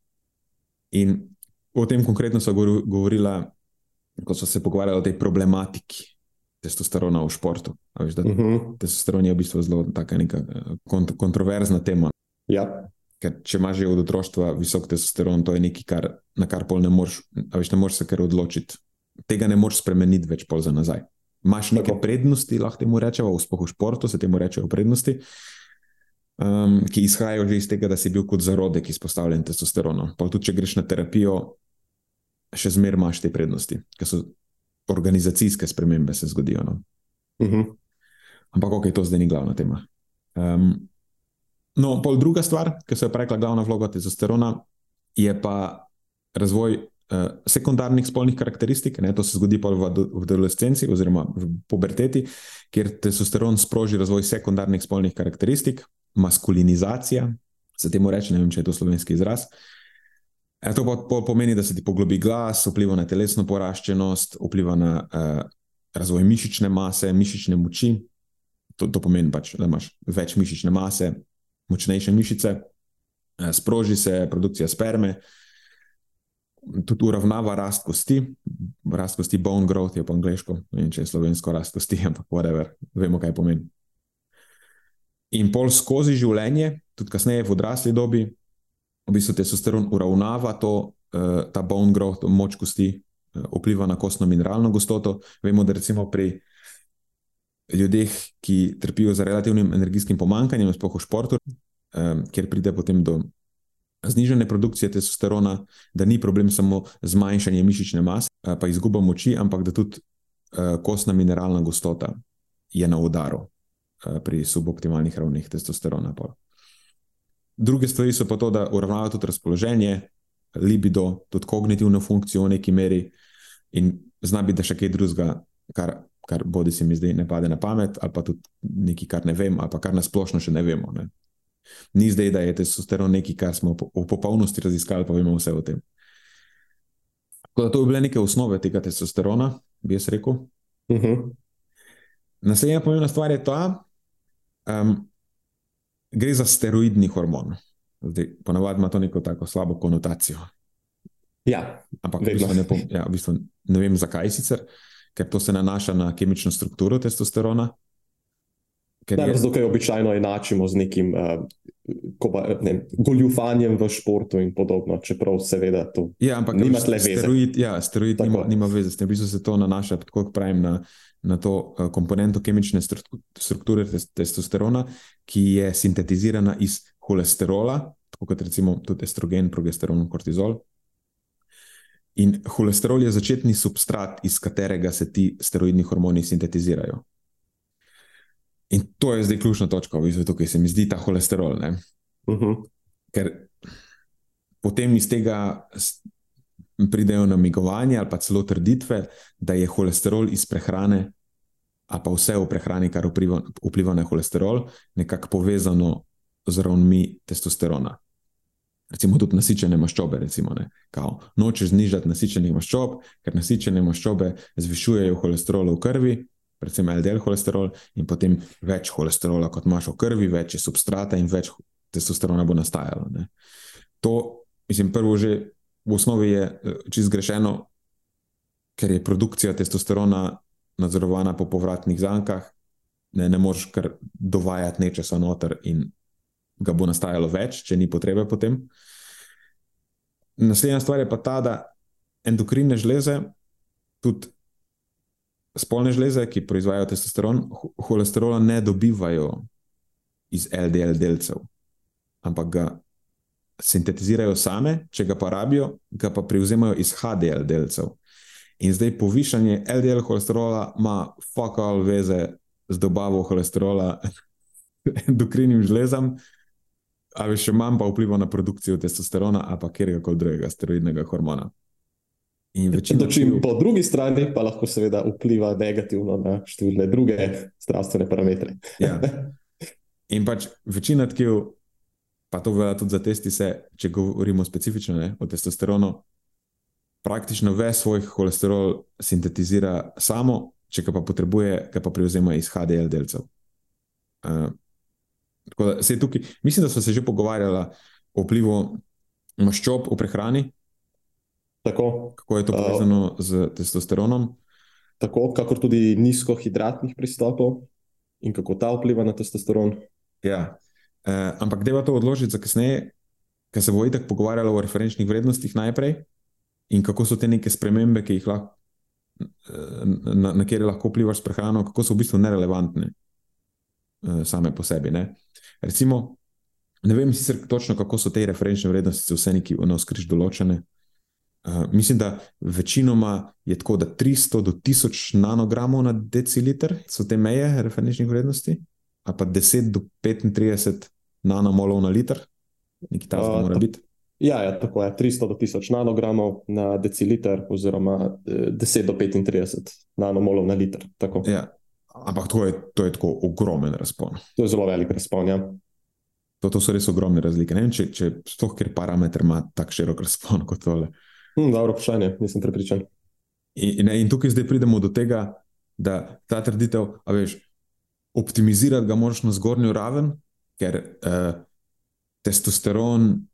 In o tem konkretno so govorila, ko so se pogovarjali o tej problematiki testosterona v športu. Veš, uh mhm. -huh. Testosteron je v bistvu zelo neka eh, kont kontroverzna tema. Ja. Ker če imaš že od otroštva visok testosteron, to je nekaj, kar, na kar pol ne moreš, veš, ne moreš se kar odločiti. Tega ne moreš spremeniti več pol za nazaj. Imáš neke Tako. prednosti, lahko temu rečemo, v spohu športu se temu rečejo prednosti, um, ki izhajajo že iz tega, da si bil kot zarodek izpostavljen testosteronu. Pa tudi, če greš na terapijo, še zmeraj imaš te prednosti, ker so organizacijske spremembe se zgodijo. No? Uh mhm. -huh. Ampak, ok, to zdaj ni glavna tema. Um, no, pol druga stvar, ki se je rekla, glavna vloga testosterona, je pa razvoj uh, sekundarnih spolnih karakteristik. Ne? To se zgodi pa v, v adolescenci oziroma v puberteti, kjer testosteron sproži razvoj sekundarnih spolnih karakteristik, maskulinizacija, se temu reče, ne vem, če je to slovenski izraz. Uh, E, to pa pomeni, da se ti poglobi glas, vpliva na telesno poraščenost, vpliva na uh, razvoj mišične mase, mišične moči. To, to pomeni, pač, da imaš več mišične mase, močnejše mišice, uh, sproži se produkcija sperme, tudi uravnava rast kosti, rast kosti, bone growth je po angliško, ne vem, če je slovensko rast kosti, ampak whatever, vemo, kaj pomeni. In pol skozi življenje, tudi kasneje v odrasli dobi, v bistvu testosteron uravnava to, uh, ta bone growth, moč kosti, uh, vpliva na kostno mineralno gostoto. Vemo, da recimo pri ljudeh, ki trpijo za relativnim energijskim pomankanjem, sploh v športu, um, kjer pride potem do znižene produkcije testosterona, da ni problem samo zmanjšanje mišične mase, pa izguba moči, ampak da tudi kostna mineralna gostota je na udaru. Pri suboptimalnih ravneh testosterona. Pol. Druge stvari so pa to, da uravnavajo tudi razpoloženje, libido, tudi kognitivno funkcijo v neki meri in zna biti, da še kaj drugega, kar, kar bodi se mi zdaj ne pade na pamet, ali pa tudi nekaj, kar ne vem, ali pa kar nasplošno še ne vemo. Ne. Ni zdaj, da je testosteron nekaj, kar smo v popolnosti raziskali, pa vemo vse o tem. Tako da to bi bile neke osnove tega testosterona, bi jaz rekel. Uh mhm. -huh. Naslednja pomembna stvar je ta, um, gre za steroidni hormon. Zdaj, ponavadi ima to neko tako slabo konotacijo. Ja, ampak v bistvu ne, pom, ja, v bistvu ne vem, zakaj sicer, ker to se nanaša na kemično strukturo testosterona. Da, je... Zato, ker običajno enačimo z nekim uh, koba, ne, goljufanjem v športu in podobno, čeprav seveda to ja, ampak, nima veze. Steroid, ja, steroid nima, nima veze, s tem v bistvu se to nanaša, tako kot pravim, na na to uh, komponento kemične strukture testosterona, ki je sintetizirana iz holesterola, tako kot recimo tudi estrogen, progesteron, kortizol. In holesterol je začetni substrat, iz katerega se ti steroidni hormoni sintetizirajo. In to je zdaj ključna točka, v bistvu, tukaj se mi zdi ta holesterol. Uh mhm. -huh. Ker potem iz tega pridejo namigovanja ali pa celo trditve, da je holesterol iz prehrane, a pa vse v prehrani, kar vpliva, vpliva na holesterol, nekako povezano z ravnmi testosterona. Recimo tudi nasičene maščobe. Recimo, ne, kao, nočeš znižati nasičenih maščob, ker nasičene maščobe zvišujejo holesterol v krvi. Predvsem LDL holesterol, in potem več holesterola, kot imaš v krvi, več je substrata in več testosterona bo nastajalo. Ne. To, mislim, prvo, že v osnovi je eh, čisto zgrešeno, ker je produkcija testosterona nadzorovana po povratnih zankah, ne, ne moreš kar dovajati nečesa noter in ga bo nastajalo več, če ni potrebe potem. Naslednja stvar je pa ta, da endokrine žleze, tudi spolne žleze, ki proizvajajo testosteron, holesterola ne dobivajo iz LDL delcev, ampak ga sintetizirajo same, če ga pa rabijo, ga pa prevzemajo iz HDL delcev. In zdaj povišanje LDL holesterola ima fakal veze z dobavo holesterola [LAUGHS] endokrinim žlezam, ali še manj pa vpliva na produkcijo testosterona ali pa kjerkoli drugega steroidnega hormona. Dočim po drugi strani pa lahko seveda vpliva negativno na številne druge zdravstvene parametre. ja. [LAUGHS] In pač večina tkiv, pa to velja tudi za testi, se, če govorimo specifično ne, o testosteronu, praktično ves svoj holesterol sintetizira samo, če ga pa potrebuje, ga pa prevzema iz HDL delcev. Uh, da, tukaj, mislim, da smo se že pogovarjali o vplivu maščob v prehrani. Tako, Kako je to povezano uh, z testosteronom? Tako, kakor tudi nizkohidratnih pristopov in kako ta vpliva na testosteron. Ja. Uh, ampak deva to odložiti za kasneje, ker se bo itak pogovarjalo o referenčnih vrednostih najprej in kako so te neke spremembe, ki jih lahko, na, na kjer lahko vplivaš s prehrano, kako so v bistvu nerelevantne uh, same po sebi. Ne? Recimo, ne vem sicer točno, kako so te referenčne vrednosti, vse neki v nas križ določene. Uh, mislim, da večinoma je tako, da 300 do 1000 nanogramov na deciliter so te meje referenčnih vrednosti, a pa 10 do 35 nanomolov na liter, nekaj takega uh, mora biti. Ja, ja, tako je 300 do 1000 nanogramov na deciliter, oziroma 10 do 35 nanomolov na liter. Ja, ampak to je, to je tako ogromen razpon. To je zelo velik razpon. Ja. To, to so res ogromne razlike. Ne vem, če, če sploh ker parameter ima tako širok razpon kot tole. Hm, dobro vprašanje, nisem prepričan. In, in tukaj zdaj pridemo do tega, da ta trditev, a veš, optimizirati ga moraš na zgornjo raven, ker eh, testosteron,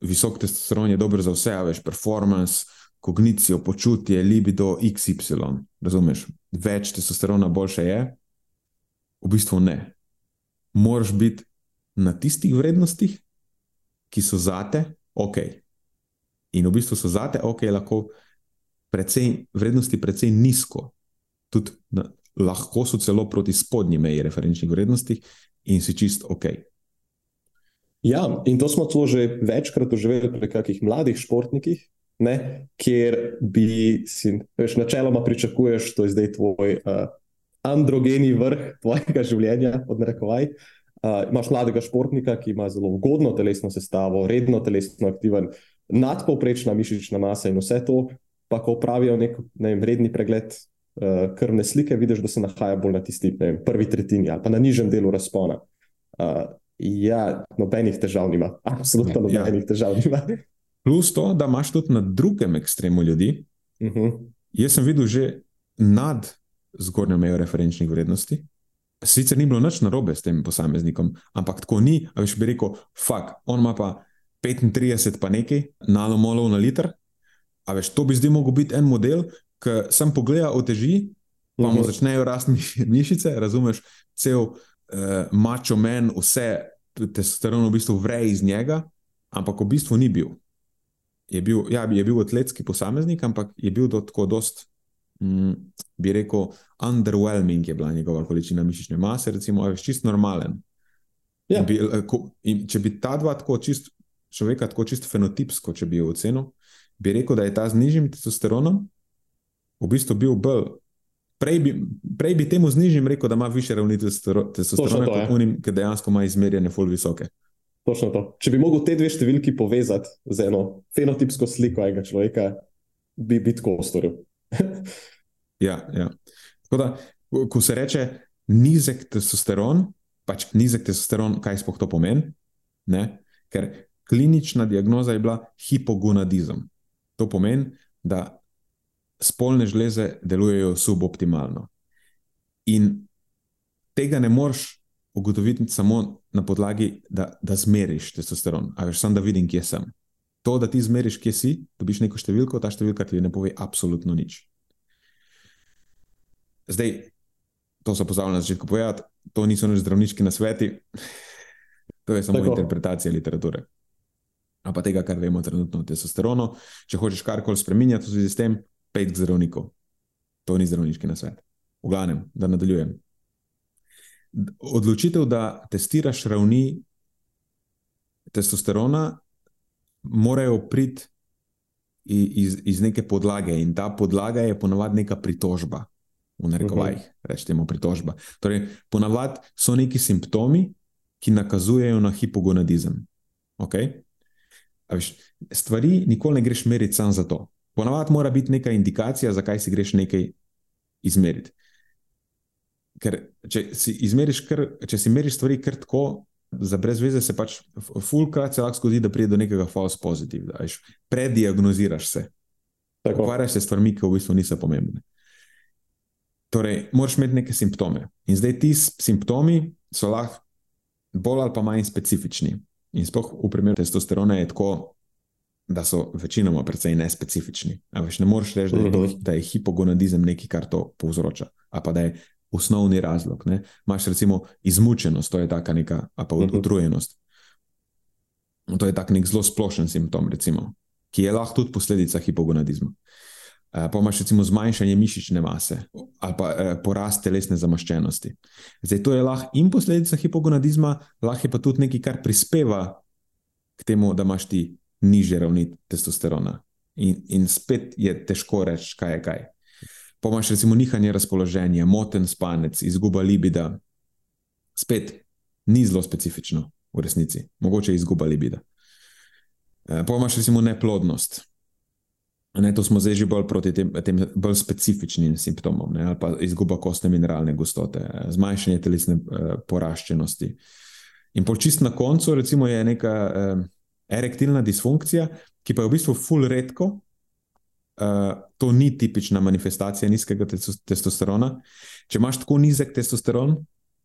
visok testosteron je dober za vse, veš, performance, kognicijo, počutje, libido, XY. Razumeš? Več testosterona, boljše je. V bistvu ne. Moraš biti na tistih vrednostih, ki so zate, ok. In v bistvu so zate, ok, lahko precej, vrednosti precej nizko, tudi na, lahko so celo proti spodnji meji referenčnih vrednosti in si čist ok. Ja, in to smo to že večkrat doživeli pri kakih mladih športnikih, ne, kjer bi si, veš, načeloma pričakuješ, to je zdaj tvoj uh, androgeni vrh tvojega življenja, odrekovaj. Uh, imaš mladega športnika, ki ima zelo ugodno telesno sestavo, redno telesno aktiven, nadpovprečna mišična masa in vse to, pa ko pravijo nek ne vem, redni pregled uh, krvne slike, vidiš, da se nahaja bolj na tisti vem, prvi tretjini ali pa na nižjem delu razpona. Uh, ja, nobenih težav nima, absolutno ja. nobenih ja. težav nima. Plus to, da imaš tudi na drugem ekstremu ljudi. Uh mhm. -huh. Jaz sem videl že nad zgornjo mejo referenčnih vrednosti. Sicer ni bilo nič narobe s tem posameznikom, ampak tako ni, a veš, bi rekel, fuk, on ima pa 35 pa nekaj nanomolov na liter. A veš, to bi zdaj mogel biti en model, ki sem pogledal, oteži, pa mu mhm. začnejo rasti mišice, razumeš, cel uh, mačo men, vse testosteron v bistvu vre iz njega, ampak v bistvu ni bil. Je bil, ja, je bil atletski posameznik, ampak je bil do tako dost, mm, bi rekel, underwhelming je bila njegova količina mišične mase, recimo, veš, čist normalen. Ja. Bi, eh, ko, če bi ta dva tako čist človeka tako čisto fenotipsko, če bi jo ocenil, bi rekel, da je ta z nižjim testosteronom v bistvu bil bolj. Prej bi, prej bi temu z nižjim rekel, da ima više ravni testosterona, kot unim, ki dejansko ima izmerjene ful visoke. Točno to. Če bi mogel te dve številki povezati z eno fenotipsko sliko enega človeka, bi bi tako storil. [LAUGHS] ja, ja. Tako da, ko se reče nizek testosteron, pač nizek testosteron, kaj sploh to pomeni? Ne? Ker klinična diagnoza je bila hipogonadizem. To pomeni, da spolne žleze delujejo suboptimalno. In tega ne moreš ugotoviti samo na podlagi, da, da zmeriš testosteron, a veš, samo da vidim, kje sem. To, da ti zmeriš, kje si, dobiš neko številko, ta številka ti ne pove absolutno nič. Zdaj, to so pozabili na začetku povedati, to niso nič zdravniški nasveti, [LAUGHS] to je samo Tako. interpretacija literature pa tega, kar vemo trenutno o testosteronu. Če hočeš karkoli spremenjati v zvezi s tem, pet zdravnikov. To ni zdravniški nasvet. V glavnem, da nadaljujem. Odločitev, da testiraš ravni testosterona, morajo priti iz, iz neke podlage, in ta podlaga je ponavadi neka pritožba. V narekovajih, uh mhm. -huh. rečemo pritožba. Torej, ponavadi so neki simptomi, ki nakazujejo na hipogonadizem. Okay? Viš, stvari nikoli ne greš meriti samo za to. Ponavadi mora biti neka indikacija, zakaj si greš nekaj izmeriti. Ker če si, kar, če si meriš stvari kar tako, za brez veze se pač fulkrat se lahko zgodi, da pride do nekega false positive, da veš, prediagnoziraš se. Ukvarjaš se s stvarmi, ki v bistvu niso pomembne. Torej, moraš imeti neke simptome. In zdaj ti simptomi so lahko bolj ali pa manj specifični. In sploh v primeru testosterona je tako, da so večinoma precej nespecifični. Veš, ne moreš reči, da, mhm. da je hipogonadizem nekaj, kar to povzroča, ali pa da je osnovni razlog. Ne? Maš recimo izmučenost, to je taka neka, pa mhm. utrujenost. To je tak nek zelo splošen simptom, recimo, ki je lahko tudi posledica hipogonadizma. Uh, pa imaš recimo zmanjšanje mišične mase ali pa uh, porast telesne zamaščenosti. Zdaj, to je lahko in posledica hipogonadizma, lahko je pa tudi nekaj, kar prispeva k temu, da imaš ti niže ravni testosterona. In, in spet je težko reči, kaj je kaj. Pa imaš recimo nihanje razpoloženja, moten spanec, izguba libida. Spet ni zelo specifično v resnici, mogoče izguba libida. Uh, pa imaš recimo neplodnost. Ne, to smo zdaj že bolj proti tem, tem bolj specifičnim simptomom, ne, ali pa izguba kostne mineralne gostote, zmanjšanje telesne uh, poraščenosti. In po čist na koncu, recimo, je neka uh, erektilna disfunkcija, ki pa je v bistvu full redko. Uh, to ni tipična manifestacija nizkega testosterona. Če imaš tako nizek testosteron,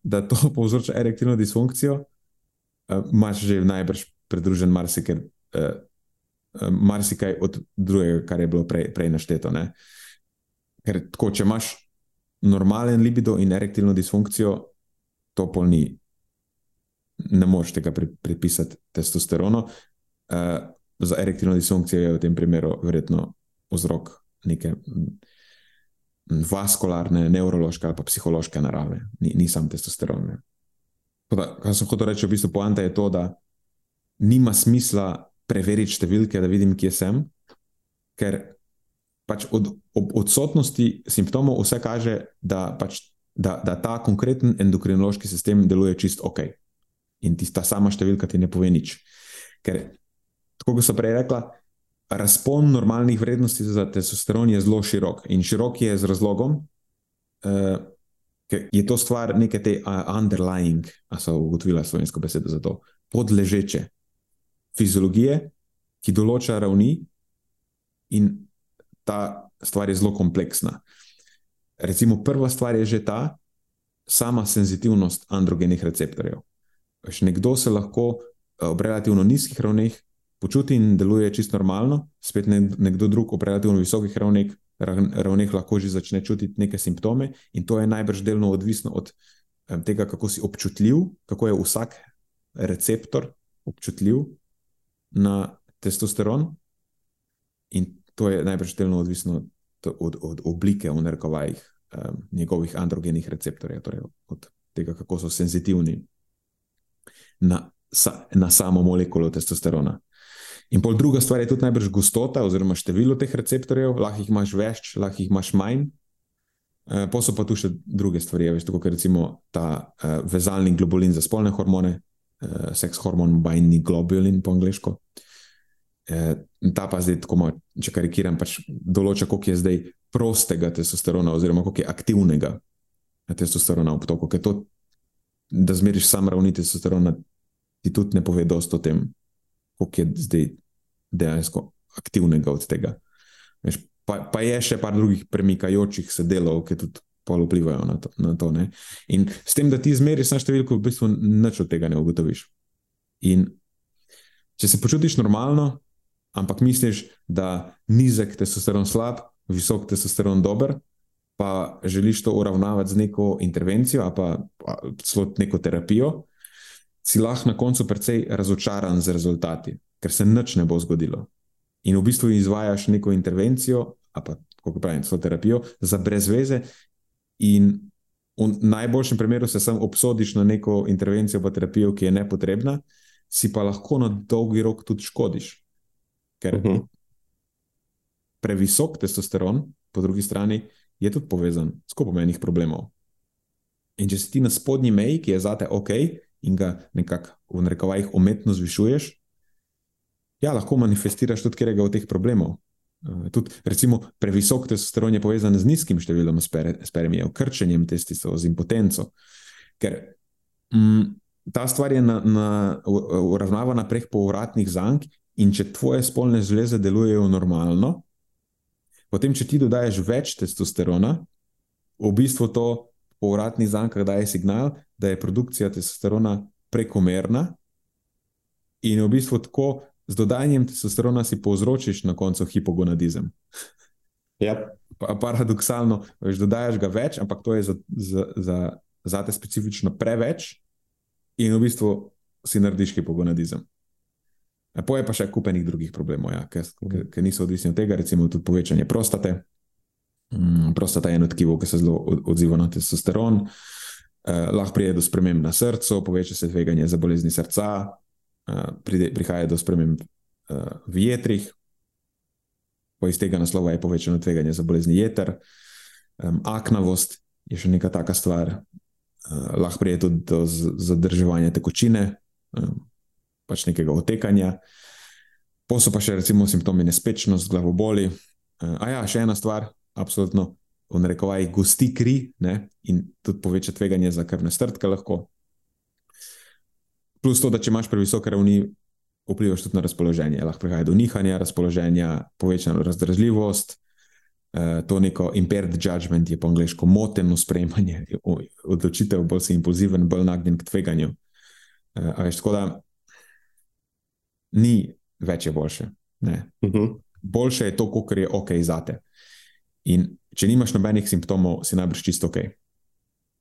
da to [LAUGHS] povzroča erektilno disfunkcijo, uh, imaš že najbrž pridružen marsikaj. Uh, marsikaj od drugega, kar je bilo prej, prej našteto. Ne? Ker tako, če imaš normalen libido in erektilno disfunkcijo, to pol ni. Ne moreš tega pripisati testosteronu. Uh, za erektilno disfunkcijo je v tem primeru verjetno vzrok neke vaskularne, nevrološke ali pa psihološke narave, ni, ni sam testosteron. Kar sem hotel reči, v bistvu poanta je to, da nima smisla preveriti številke, da vidim, kje sem. Ker pač od, od odsotnosti simptomov vse kaže, da, pač, da, da ta konkreten endokrinološki sistem deluje čist ok. In tista sama številka ti ne pove nič. Ker, tako kot sem prej rekla, razpon normalnih vrednosti za testosteron je zelo širok. In širok je z razlogom, uh, ker je to stvar neke te uh, underlying, a so ugotovila slovensko besedo za to, podležeče fiziologije, ki določa ravni, in ta stvar je zelo kompleksna. Recimo, prva stvar je že ta sama senzitivnost androgenih receptorjev. Nekdo se lahko ob relativno nizkih ravneh počuti in deluje čisto normalno, spet nekdo drug ob relativno visokih ravneh, ravneh lahko že začne čutiti neke simptome, in to je najbrž delno odvisno od tega, kako si občutljiv, kako je vsak receptor občutljiv na testosteron, in to je najbrž delno odvisno od, od oblike v narekovajih um, njegovih androgenih receptorjev, torej od tega, kako so senzitivni na, sa, na samo molekulo testosterona. In pol druga stvar je tudi najbrž gostota oziroma število teh receptorjev, lahko jih imaš več, lahko jih imaš manj. Uh, pa so pa tu še druge stvari, veš, tako kot recimo ta uh, vezalni globulin za spolne hormone, uh, seks hormon, binding globulin po angliško. Uh, ta pa zdaj, tako malo, če karikiram, pač določa, koliko je zdaj prostega testosterona, oziroma koliko je aktivnega testosterona v potoku. Ker to, da zmeriš sam ravni testosterona, ti tudi ne pove dosto o tem, koliko je zdaj dejansko aktivnega od tega. Veš, pa, pa je še par drugih premikajočih se delov, ki tudi pol vplivajo na to. Na to in s tem, da ti izmeriš na številko, v bistvu nič od tega ne ugotoviš. In če se počutiš normalno, ampak misliš, da nizek testosteron slab, visok testosteron dober, pa želiš to uravnavati z neko intervencijo pa celo neko terapijo, si lahko na koncu precej razočaran z rezultati, ker se nič ne bo zgodilo. In v bistvu izvajaš neko intervencijo, pa kako pravim, celo terapijo za brezveze, In v najboljšem primeru se sam obsodiš na neko intervencijo, pa terapijo, ki je nepotrebna, si pa lahko na dolgi rok tudi škodiš. Ker uh mhm. -huh. previsok testosteron, po drugi strani, je tudi povezan s kupom enih problemov. In če si ti na spodnji meji, ki je zate ok, in ga nekako v narekovajih umetno zvišuješ, ja, lahko manifestiraš tudi katerega od teh problemov. Tudi, recimo, previsok testosteron je povezan z nizkim številom spermijev, krčenjem testisov, z impotenco. Ker mm, ta stvar je na, na, uravnavana prek povratnih zank, in če tvoje spolne žleze delujejo normalno, potem, če ti dodajes več testosterona, v bistvu to povratni zankah daje signal, da je produkcija testosterona prekomerna, in v bistvu tako z dodajanjem testosterona si povzročiš na koncu hipogonadizem. Ja. Pa, paradoksalno, veš, dodajaš ga več, ampak to je za, za, za, za te specifično preveč, in v bistvu si narediš hipogonadizem. Poje pa še kupenih drugih problemov, ja, ki mhm. niso odvisni od tega, recimo tudi povečanje prostate. Mm, prostata je eno tkivo, ki se zelo odziva na testosteron. Eh, lahko pride do sprememb na srcu, poveča se tveganje za bolezni srca, pride, prihaja do sprememb eh, v jetrih, po iz tega naslova je povečano tveganje za bolezni jeter. Eh, aknavost je še neka taka stvar, eh, lahko pride tudi do zadrževanja tekočine, eh, pač nekega otekanja. Posel pa še recimo simptomi nespečnost, glavoboli. Eh, a ja, še ena stvar absolutno, v narekovaji, gosti kri ne? in tudi poveča tveganje za krvne strtke. Lahko. Plus to, da če imaš previsoke ravni, vplivaš tudi na razpoloženje. Lahko prihaja do nihanja razpoloženja, povečana razdražljivost. Uh, to neko impaired judgment je po angliško moteno sprejemanje odločitev, bolj si impulziven, bolj nagnjen k tveganju. Uh, veš, tako da ni več je boljše. Uh mhm. -huh. Boljše je to, kar je ok za te. In če nimaš nobenih simptomov, si najbrž čisto ok.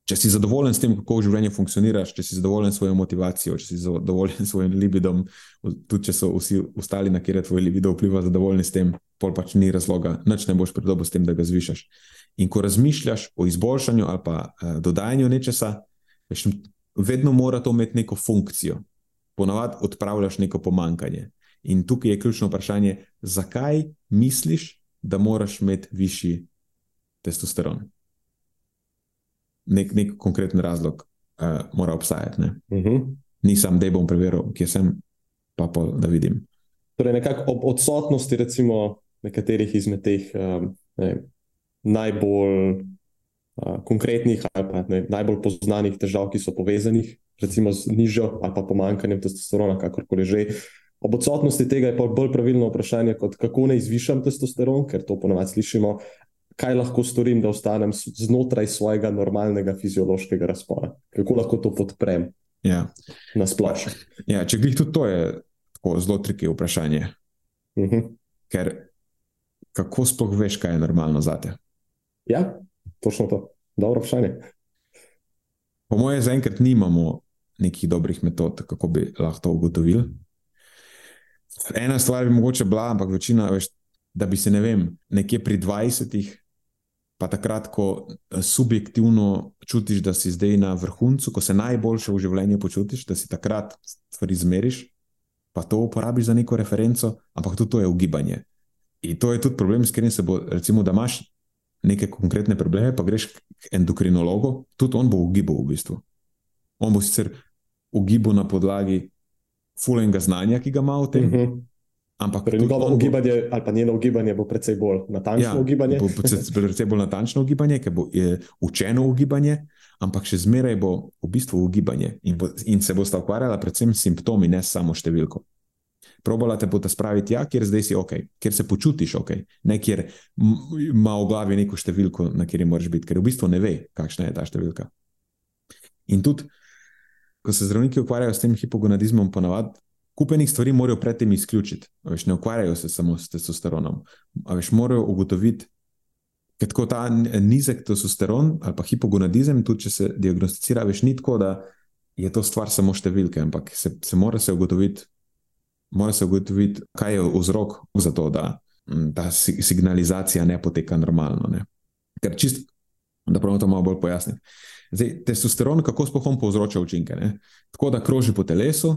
Če si zadovoljen s tem, kako v življenju funkcioniraš, če si zadovoljen s svojo motivacijo, če si zadovoljen s svojim libidom, tudi če so vsi ostali, na kjer je tvoj libido vpliva, zadovoljni s tem, pol pač ni razloga, nič ne boš pridobil s tem, da ga zvišaš. In ko razmišljaš o izboljšanju ali pa uh, dodajanju nečesa, veš, vedno mora to imeti neko funkcijo. Ponavadi odpravljaš neko pomankanje. In tukaj je ključno vprašanje, zakaj misliš, da moraš imeti višji testosteron. Nek, nek konkreten razlog uh, mora obstajati. Uh mhm. -huh. Nisem, da bom preveril, kje sem, pa pol, da vidim. Torej, nekako ob odsotnosti, recimo, nekaterih izmed teh um, ne, najbolj uh, konkretnih ali pa ne, najbolj poznanih težav, ki so povezanih, recimo z nižjo ali pa pomankanjem testosterona, kakorkoli že. Ob odsotnosti tega je pa bolj pravilno vprašanje, kot kako naj zvišam testosteron, ker to ponovadi slišimo, kaj lahko storim, da ostanem znotraj svojega normalnega fiziološkega razpona. Kako lahko to podprem ja. na splošno. Ja, če glih tudi to je tako zelo triki vprašanje. Uh mhm. -huh. Ker kako sploh veš, kaj je normalno za te? Ja, točno to. Dobro vprašanje. Po mojem, zaenkrat nimamo nekih dobrih metod, kako bi lahko to ugotovili. Ena stvar bi mogoče bila, ampak večina, veš, da bi se ne vem, nekje pri 20-ih, pa takrat, ko eh, subjektivno čutiš, da si zdaj na vrhuncu, ko se najboljše v življenju počutiš, da si takrat stvari zmeriš, pa to uporabiš za neko referenco, ampak tudi to je ugibanje. In to je tudi problem, s katerim se bo, recimo, da imaš neke konkretne probleme, pa greš k endokrinologu, tudi on bo ugibal v bistvu. On bo sicer ugibal na podlagi fulenga znanja, ki ga ima v tem. Uh mhm. -huh. Ampak torej, njegovo bo... ugibanje ali pa njeno ugibanje bo precej bolj natančno ja, ugibanje. Bo precej bolj natančno ugibanje, ker bo učeno ugibanje, ampak še zmeraj bo v bistvu ugibanje in, bo, in se bo sta ukvarjala predvsem s simptomi, ne samo številko. Probala te bo ta spraviti, ja, kjer zdaj si ok, kjer se počutiš ok, ne kjer ima v glavi neko številko, na kateri moraš biti, ker v bistvu ne ve, kakšna je ta številka. In tudi ko se zdravniki ukvarjajo s tem hipogonadizmom, ponavadi kupenih stvari morajo predtem izključiti. Veš, ne ukvarjajo se samo s testosteronom. Veš, morajo ugotoviti, da je ta nizek testosteron ali pa hipogonadizem, tudi če se diagnosticira, veš, ni tako, da je to stvar samo številke, ampak se, se mora se ugotoviti. Mora se ugotoviti, kaj je vzrok za to, da ta signalizacija ne poteka normalno. Ne? Ker čist, da pravno to malo bolj pojasnim. Zdaj, testosteron, kako sploh on povzroča učinke? Ne? Tako da kroži po telesu,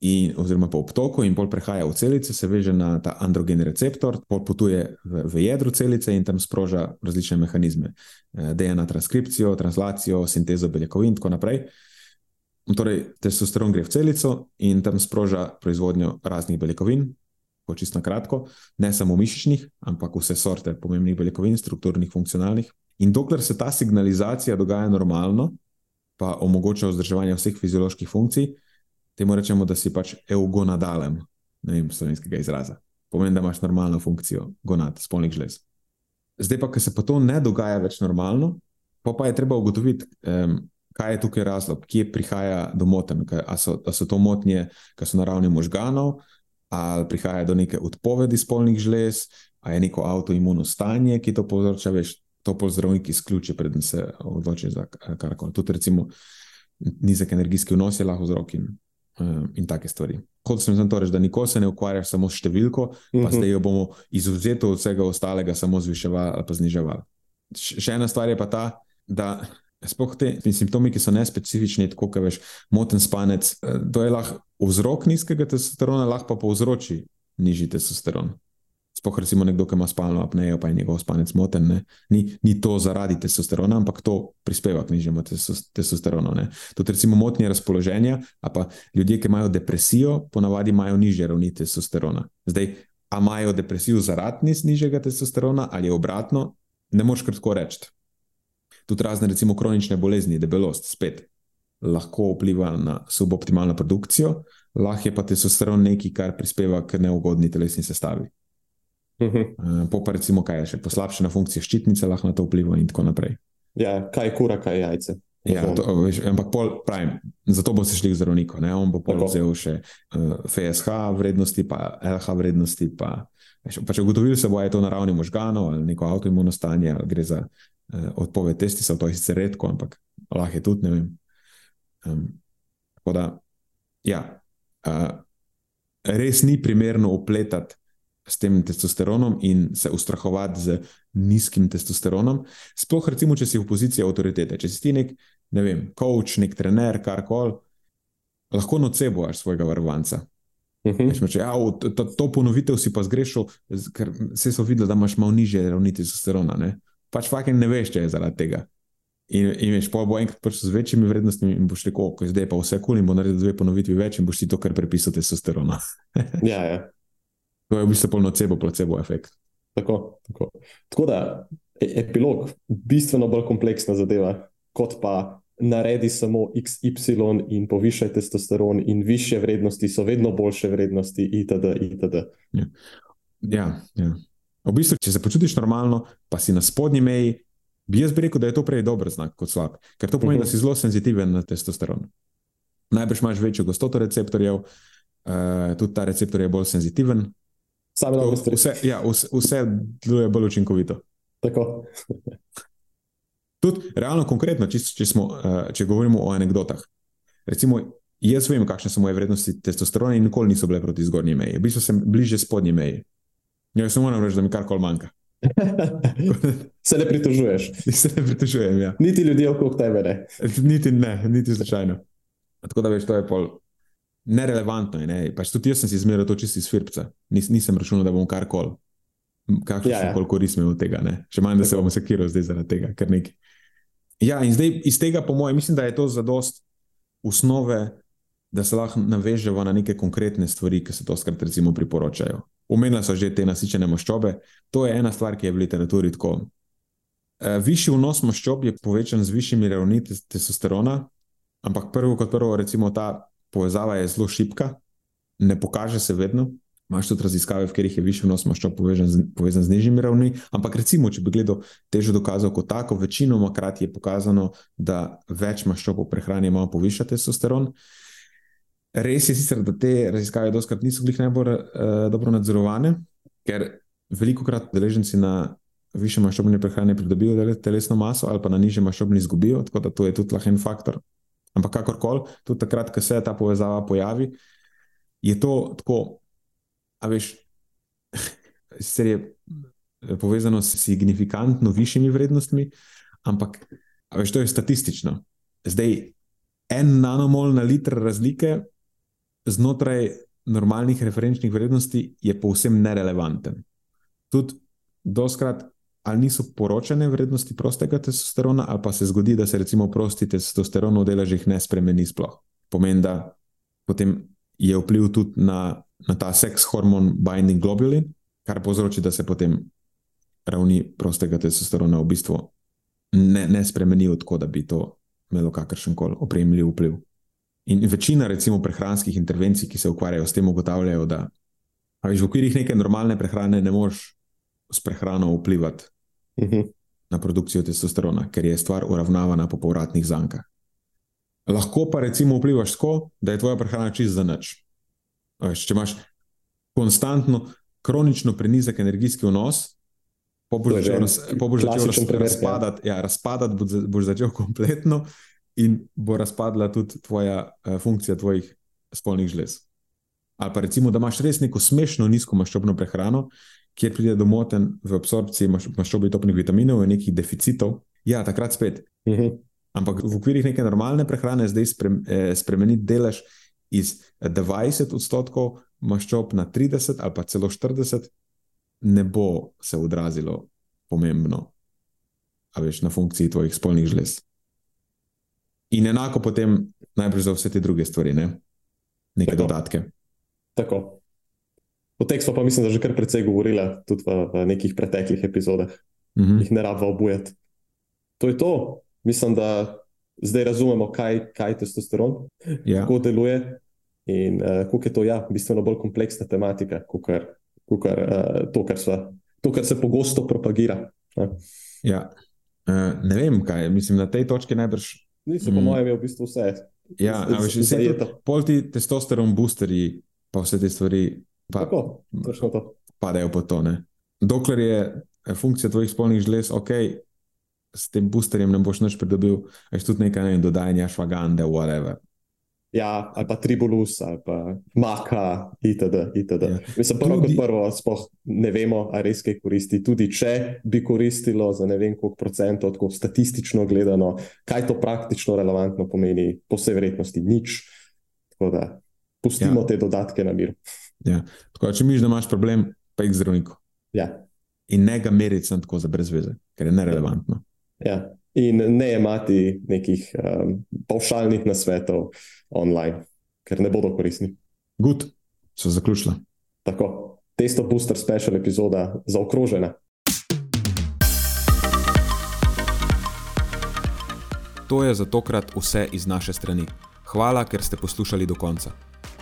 in, oziroma po obtoku, in pol prehaja v celice, se veže na ta androgen receptor, pol potuje v, v jedro celice in tam sproža različne mehanizme, eh, DNA transkripcijo, translacijo, sintezo beljakovin in tako naprej. Torej, testosteron gre v celico in tam sproža proizvodnjo raznih beljakovin, čisto na kratko, ne samo mišičnih, ampak vse sorte pomembnih beljakovin, strukturnih, funkcionalnih. In dokler se ta signalizacija dogaja normalno, pa omogoča vzdrževanje vseh fizioloških funkcij, temu rečemo, da si pač eugonadalen, ne vem, slovenskega izraza. Pomeni, da imaš normalno funkcijo gonad, spolnih žlez. Zdaj pa, ker se pa to ne dogaja več normalno, pa, pa je treba ugotoviti, um, kaj je tukaj razlog, kje prihaja do motenj. Ali so, so to motnje, ki so na ravni možganov, ali prihaja do neke odpovedi spolnih žlez, ali je neko avtoimuno stanje, ki to povzroča, veš, to pa zdravnik izključi, preden se odloči za karkoli. Tudi, recimo, nizek energijski vnos je lahko vzrok in, in take stvari. Kot sem zato rekel, da nikoli se ne ukvarjaš samo s številko, pa uh -huh. zdaj jo bomo izuzeto od vsega ostalega samo zviševali ali pa zniževali. Še ena stvar je pa ta, da Sploh te simptomi, ki so nespecifični, tako kot veš, moten spanec, eh, to je lahko vzrok nizkega testosterona, lahko pa povzroči nižji testosteron. Sploh recimo nekdo, ki ima spalno apnejo, pa je njegov spanec moten, ni, ni to zaradi testosterona, ampak to prispeva k nižjemu testosteronu. Ne? Tudi recimo motnje razpoloženja, a pa ljudje, ki imajo depresijo, ponavadi imajo nižje ravni testosterona. Zdaj, a imajo depresijo zaradi nižjega testosterona ali obratno, ne moš kar tako reči tudi razne, recimo, kronične bolezni, debelost, spet lahko vpliva na suboptimalno produkcijo, lahko je pa testosteron nekaj, kar prispeva k neugodni telesni sestavi. Uh mhm. -huh. Po pa recimo, kaj je še poslabšana funkcija ščitnice, lahko na to vpliva in tako naprej. Ja, kaj kura, kaj je jajce. Ja, to, veš, ampak pol, pravim, zato bo se šli k zdravniku. On bo vzel še uh, FSH vrednosti, pa LH vrednosti. Pa, veš, pa če ugotovili se bo, je to na ravni možganov ali neko avtoimuno stanje, ali gre za uh, odpoved testisa, to je sicer redko, ampak lahko je tudi. Um, tako da, ja, uh, res ni primerno upletati s tem testosteronom in se ustrahovati z nizkim testosteronom. Sploh, recimo, če si v poziciji avtoritete, če si ti nek, ne vem, coach, nek trener, karkoli, lahko noceboš svojega varovanca. Uh. -huh. Če ja, to, to ponovitev si pa zgrešil, ker se so videli, da imaš malo nižje ravni testosterona. Ne? pač fucking ne veš, če je zaradi tega. In, in veš, pa bo enkrat prišel z večjimi vrednostmi in boš rekel, ko je zdaj pa vse kul in bo naredil dve ponovitvi več in boš ti to kar prepisal testosterona. ja, ja. To je v bistvu polno cebo, placebo efekt. Tako, tako. tako da e, epilog, bistveno bolj kompleksna zadeva, kot pa naredi samo XY in povišaj testosteron, in više vrednosti so vedno boljše vrednosti, itd. itd. Ja, ja. ja. V bistvu, če se počutiš normalno, pa si na spodnji meji, bi jaz rekel, da je to prej dober znak kot slab, ker to pomeni, uh -huh. da si zelo senzitiven na testosteron. Najbrž imaš večjo gostoto receptorjev, uh, tudi ta receptor je bolj senzitiven. Vse, ja, vse, vse deluje bolj učinkovito. Tako. Tudi realno, konkretno, če, če, smo, uh, če govorimo o anegdotah. Recimo, jaz vem, kakšne so moje vrednosti testosterona in nikoli niso bile proti zgornji meji. V bistvu sem bliže spodnji meji. Ja, samo moram reči, da mi karkoli manjka. [LAUGHS] se ne pritožuješ. [LAUGHS] Se ne pritožujem. Ja. Niti ljudje okrog tebe ne. Niti ne, niti slučajno. Tako da veš, to je pol. Nerelevantno. Ne? Pač tudi jaz sem si izmeril to čisti iz firpca. Nis, nisem računal, da bom karkoli. Kakšno ja, ja. korist imel od tega. Ne? Še manj, da se bom sekiral zdaj zaradi tega. Ja, in zdaj iz tega, po mojem, mislim, da je to za dost osnove, da se lahko navežemo na neke konkretne stvari, ki se to skrat recimo priporočajo. Omenili so že te nasičene maščobe. To je ena stvar, ki je v literaturi tako. E, višji vnos maščob je povečan z višjimi ravni testosterona, ampak prvo kot prvo, recimo ta povezava je zelo šipka, ne pokaže se vedno. Imáš tudi raziskave, v katerih je višji vnos maščob povezan z, povezan z nižjimi ravni. Ampak recimo, če bi gledal težo dokazov kot tako, večinoma krat je pokazano, da več maščob v prehrani ima poviša testosteron. Res je sicer, da te raziskave doskrat niso bile najbolj uh, dobro nadzorovane, ker veliko krat deležnici na više maščobne prehrane pridobijo telesno maso ali pa na nižje maščobne izgubijo, tako da to je tudi lahko en faktor. Ampak kakorkoli, tudi takrat, ko se ta povezava pojavi, je to tako, a veš, [LAUGHS] sicer je eh, povezano s signifikantno višjimi vrednostmi, ampak veš, to je statistično. Zdaj, en nanomol na liter razlike znotraj normalnih referenčnih vrednosti je povsem nerelevanten. Tudi doskrat ali niso poročene vrednosti prostega testosterona, ali pa se zgodi, da se recimo prosti testosteron v deležih ne spremeni sploh. Pomeni, da potem je vpliv tudi na na ta seks hormon binding globulin, kar povzroči, da se potem ravni prostega testosterona v bistvu ne, ne spremenijo tako, da bi to imelo kakršen koli opremljiv vpliv. In večina, recimo, prehranskih intervencij, ki se ukvarjajo s tem, ugotavljajo, da viš, v okvirih neke normalne prehrane ne moreš s prehrano vplivati uh mhm. -huh. na produkcijo testosterona, ker je stvar uravnavana po povratnih zankah. Lahko pa recimo vplivaš tako, da je tvoja prehrana čist za nič. Veš, če imaš konstantno, kronično prenizek energijski vnos, po boš začel, raz, po boš začel raz, ja. razpadati, ja, razpadati boš začel [LAUGHS] kompletno in bo razpadla tudi tvoja uh, funkcija tvojih spolnih žlez. Ali pa recimo, da imaš res neko smešno nizko maščobno prehrano, kjer pride do moten v absorpciji maščobe topnih vitaminov in nekih deficitov, ja, takrat spet. Uh mhm. -huh. Ampak v okvirih neke normalne prehrane zdaj sprem, eh, spremeniti delež iz 20 odstotkov maščob na 30 ali pa celo 40, ne bo se odrazilo pomembno veš, na funkciji tvojih spolnih žlez. In enako potem najprej za vse te druge stvari, ne? neke Tako. dodatke. Tako. O teh smo pa, mislim, da že kar precej govorili, tudi v, v nekih preteklih epizodah. Mm -hmm. Jih ne rabimo obujati. To je to. Mislim, da zdaj razumemo, kaj, kaj je testosteron, ja. kako deluje in uh, kako je to ja, bistveno bolj kompleksna tematika, kot kar, kar, uh, to, kar sva, to, kar se pogosto propagira. Ja. Ja. Uh, ne vem, kaj mislim na tej točki najbrž. Nisem, po mm. mojem, v bistvu vse. Ja, ampak že vse to. Polti testosteron boosterji, pa vse te stvari. Pa, Tako, to. Padajo po to. Ne? Dokler je eh, funkcija tvojih spolnih žlez, ok, s tem boosterjem ne boš nič pridobil, aj tudi nekaj ne, dodajanja švagande, whatever. Ja, ali pa tribulus, ali pa maka, itd. itd. Ja. Mislim, prvo tudi... kot prvo, sploh ne vemo, ali res kaj koristi. Tudi če bi koristilo za ne vem koliko procentov, tako statistično gledano, kaj to praktično relevantno pomeni, po vsej verjetnosti nič. Tako da pustimo ja. te dodatke na mir. Ja. Tako, če miš, da imaš problem, pa jih zdravniku. Ja. In ne ga meriti tako za brezveze, ker je nerelevantno. Ja in ne imati nekih um, pavšalnih nasvetov online, ker ne bodo koristni. Good, so zaključila. Tako, testo booster special epizoda zaokrožena. To je za tokrat vse iz naše strani. Hvala, ker ste poslušali do konca.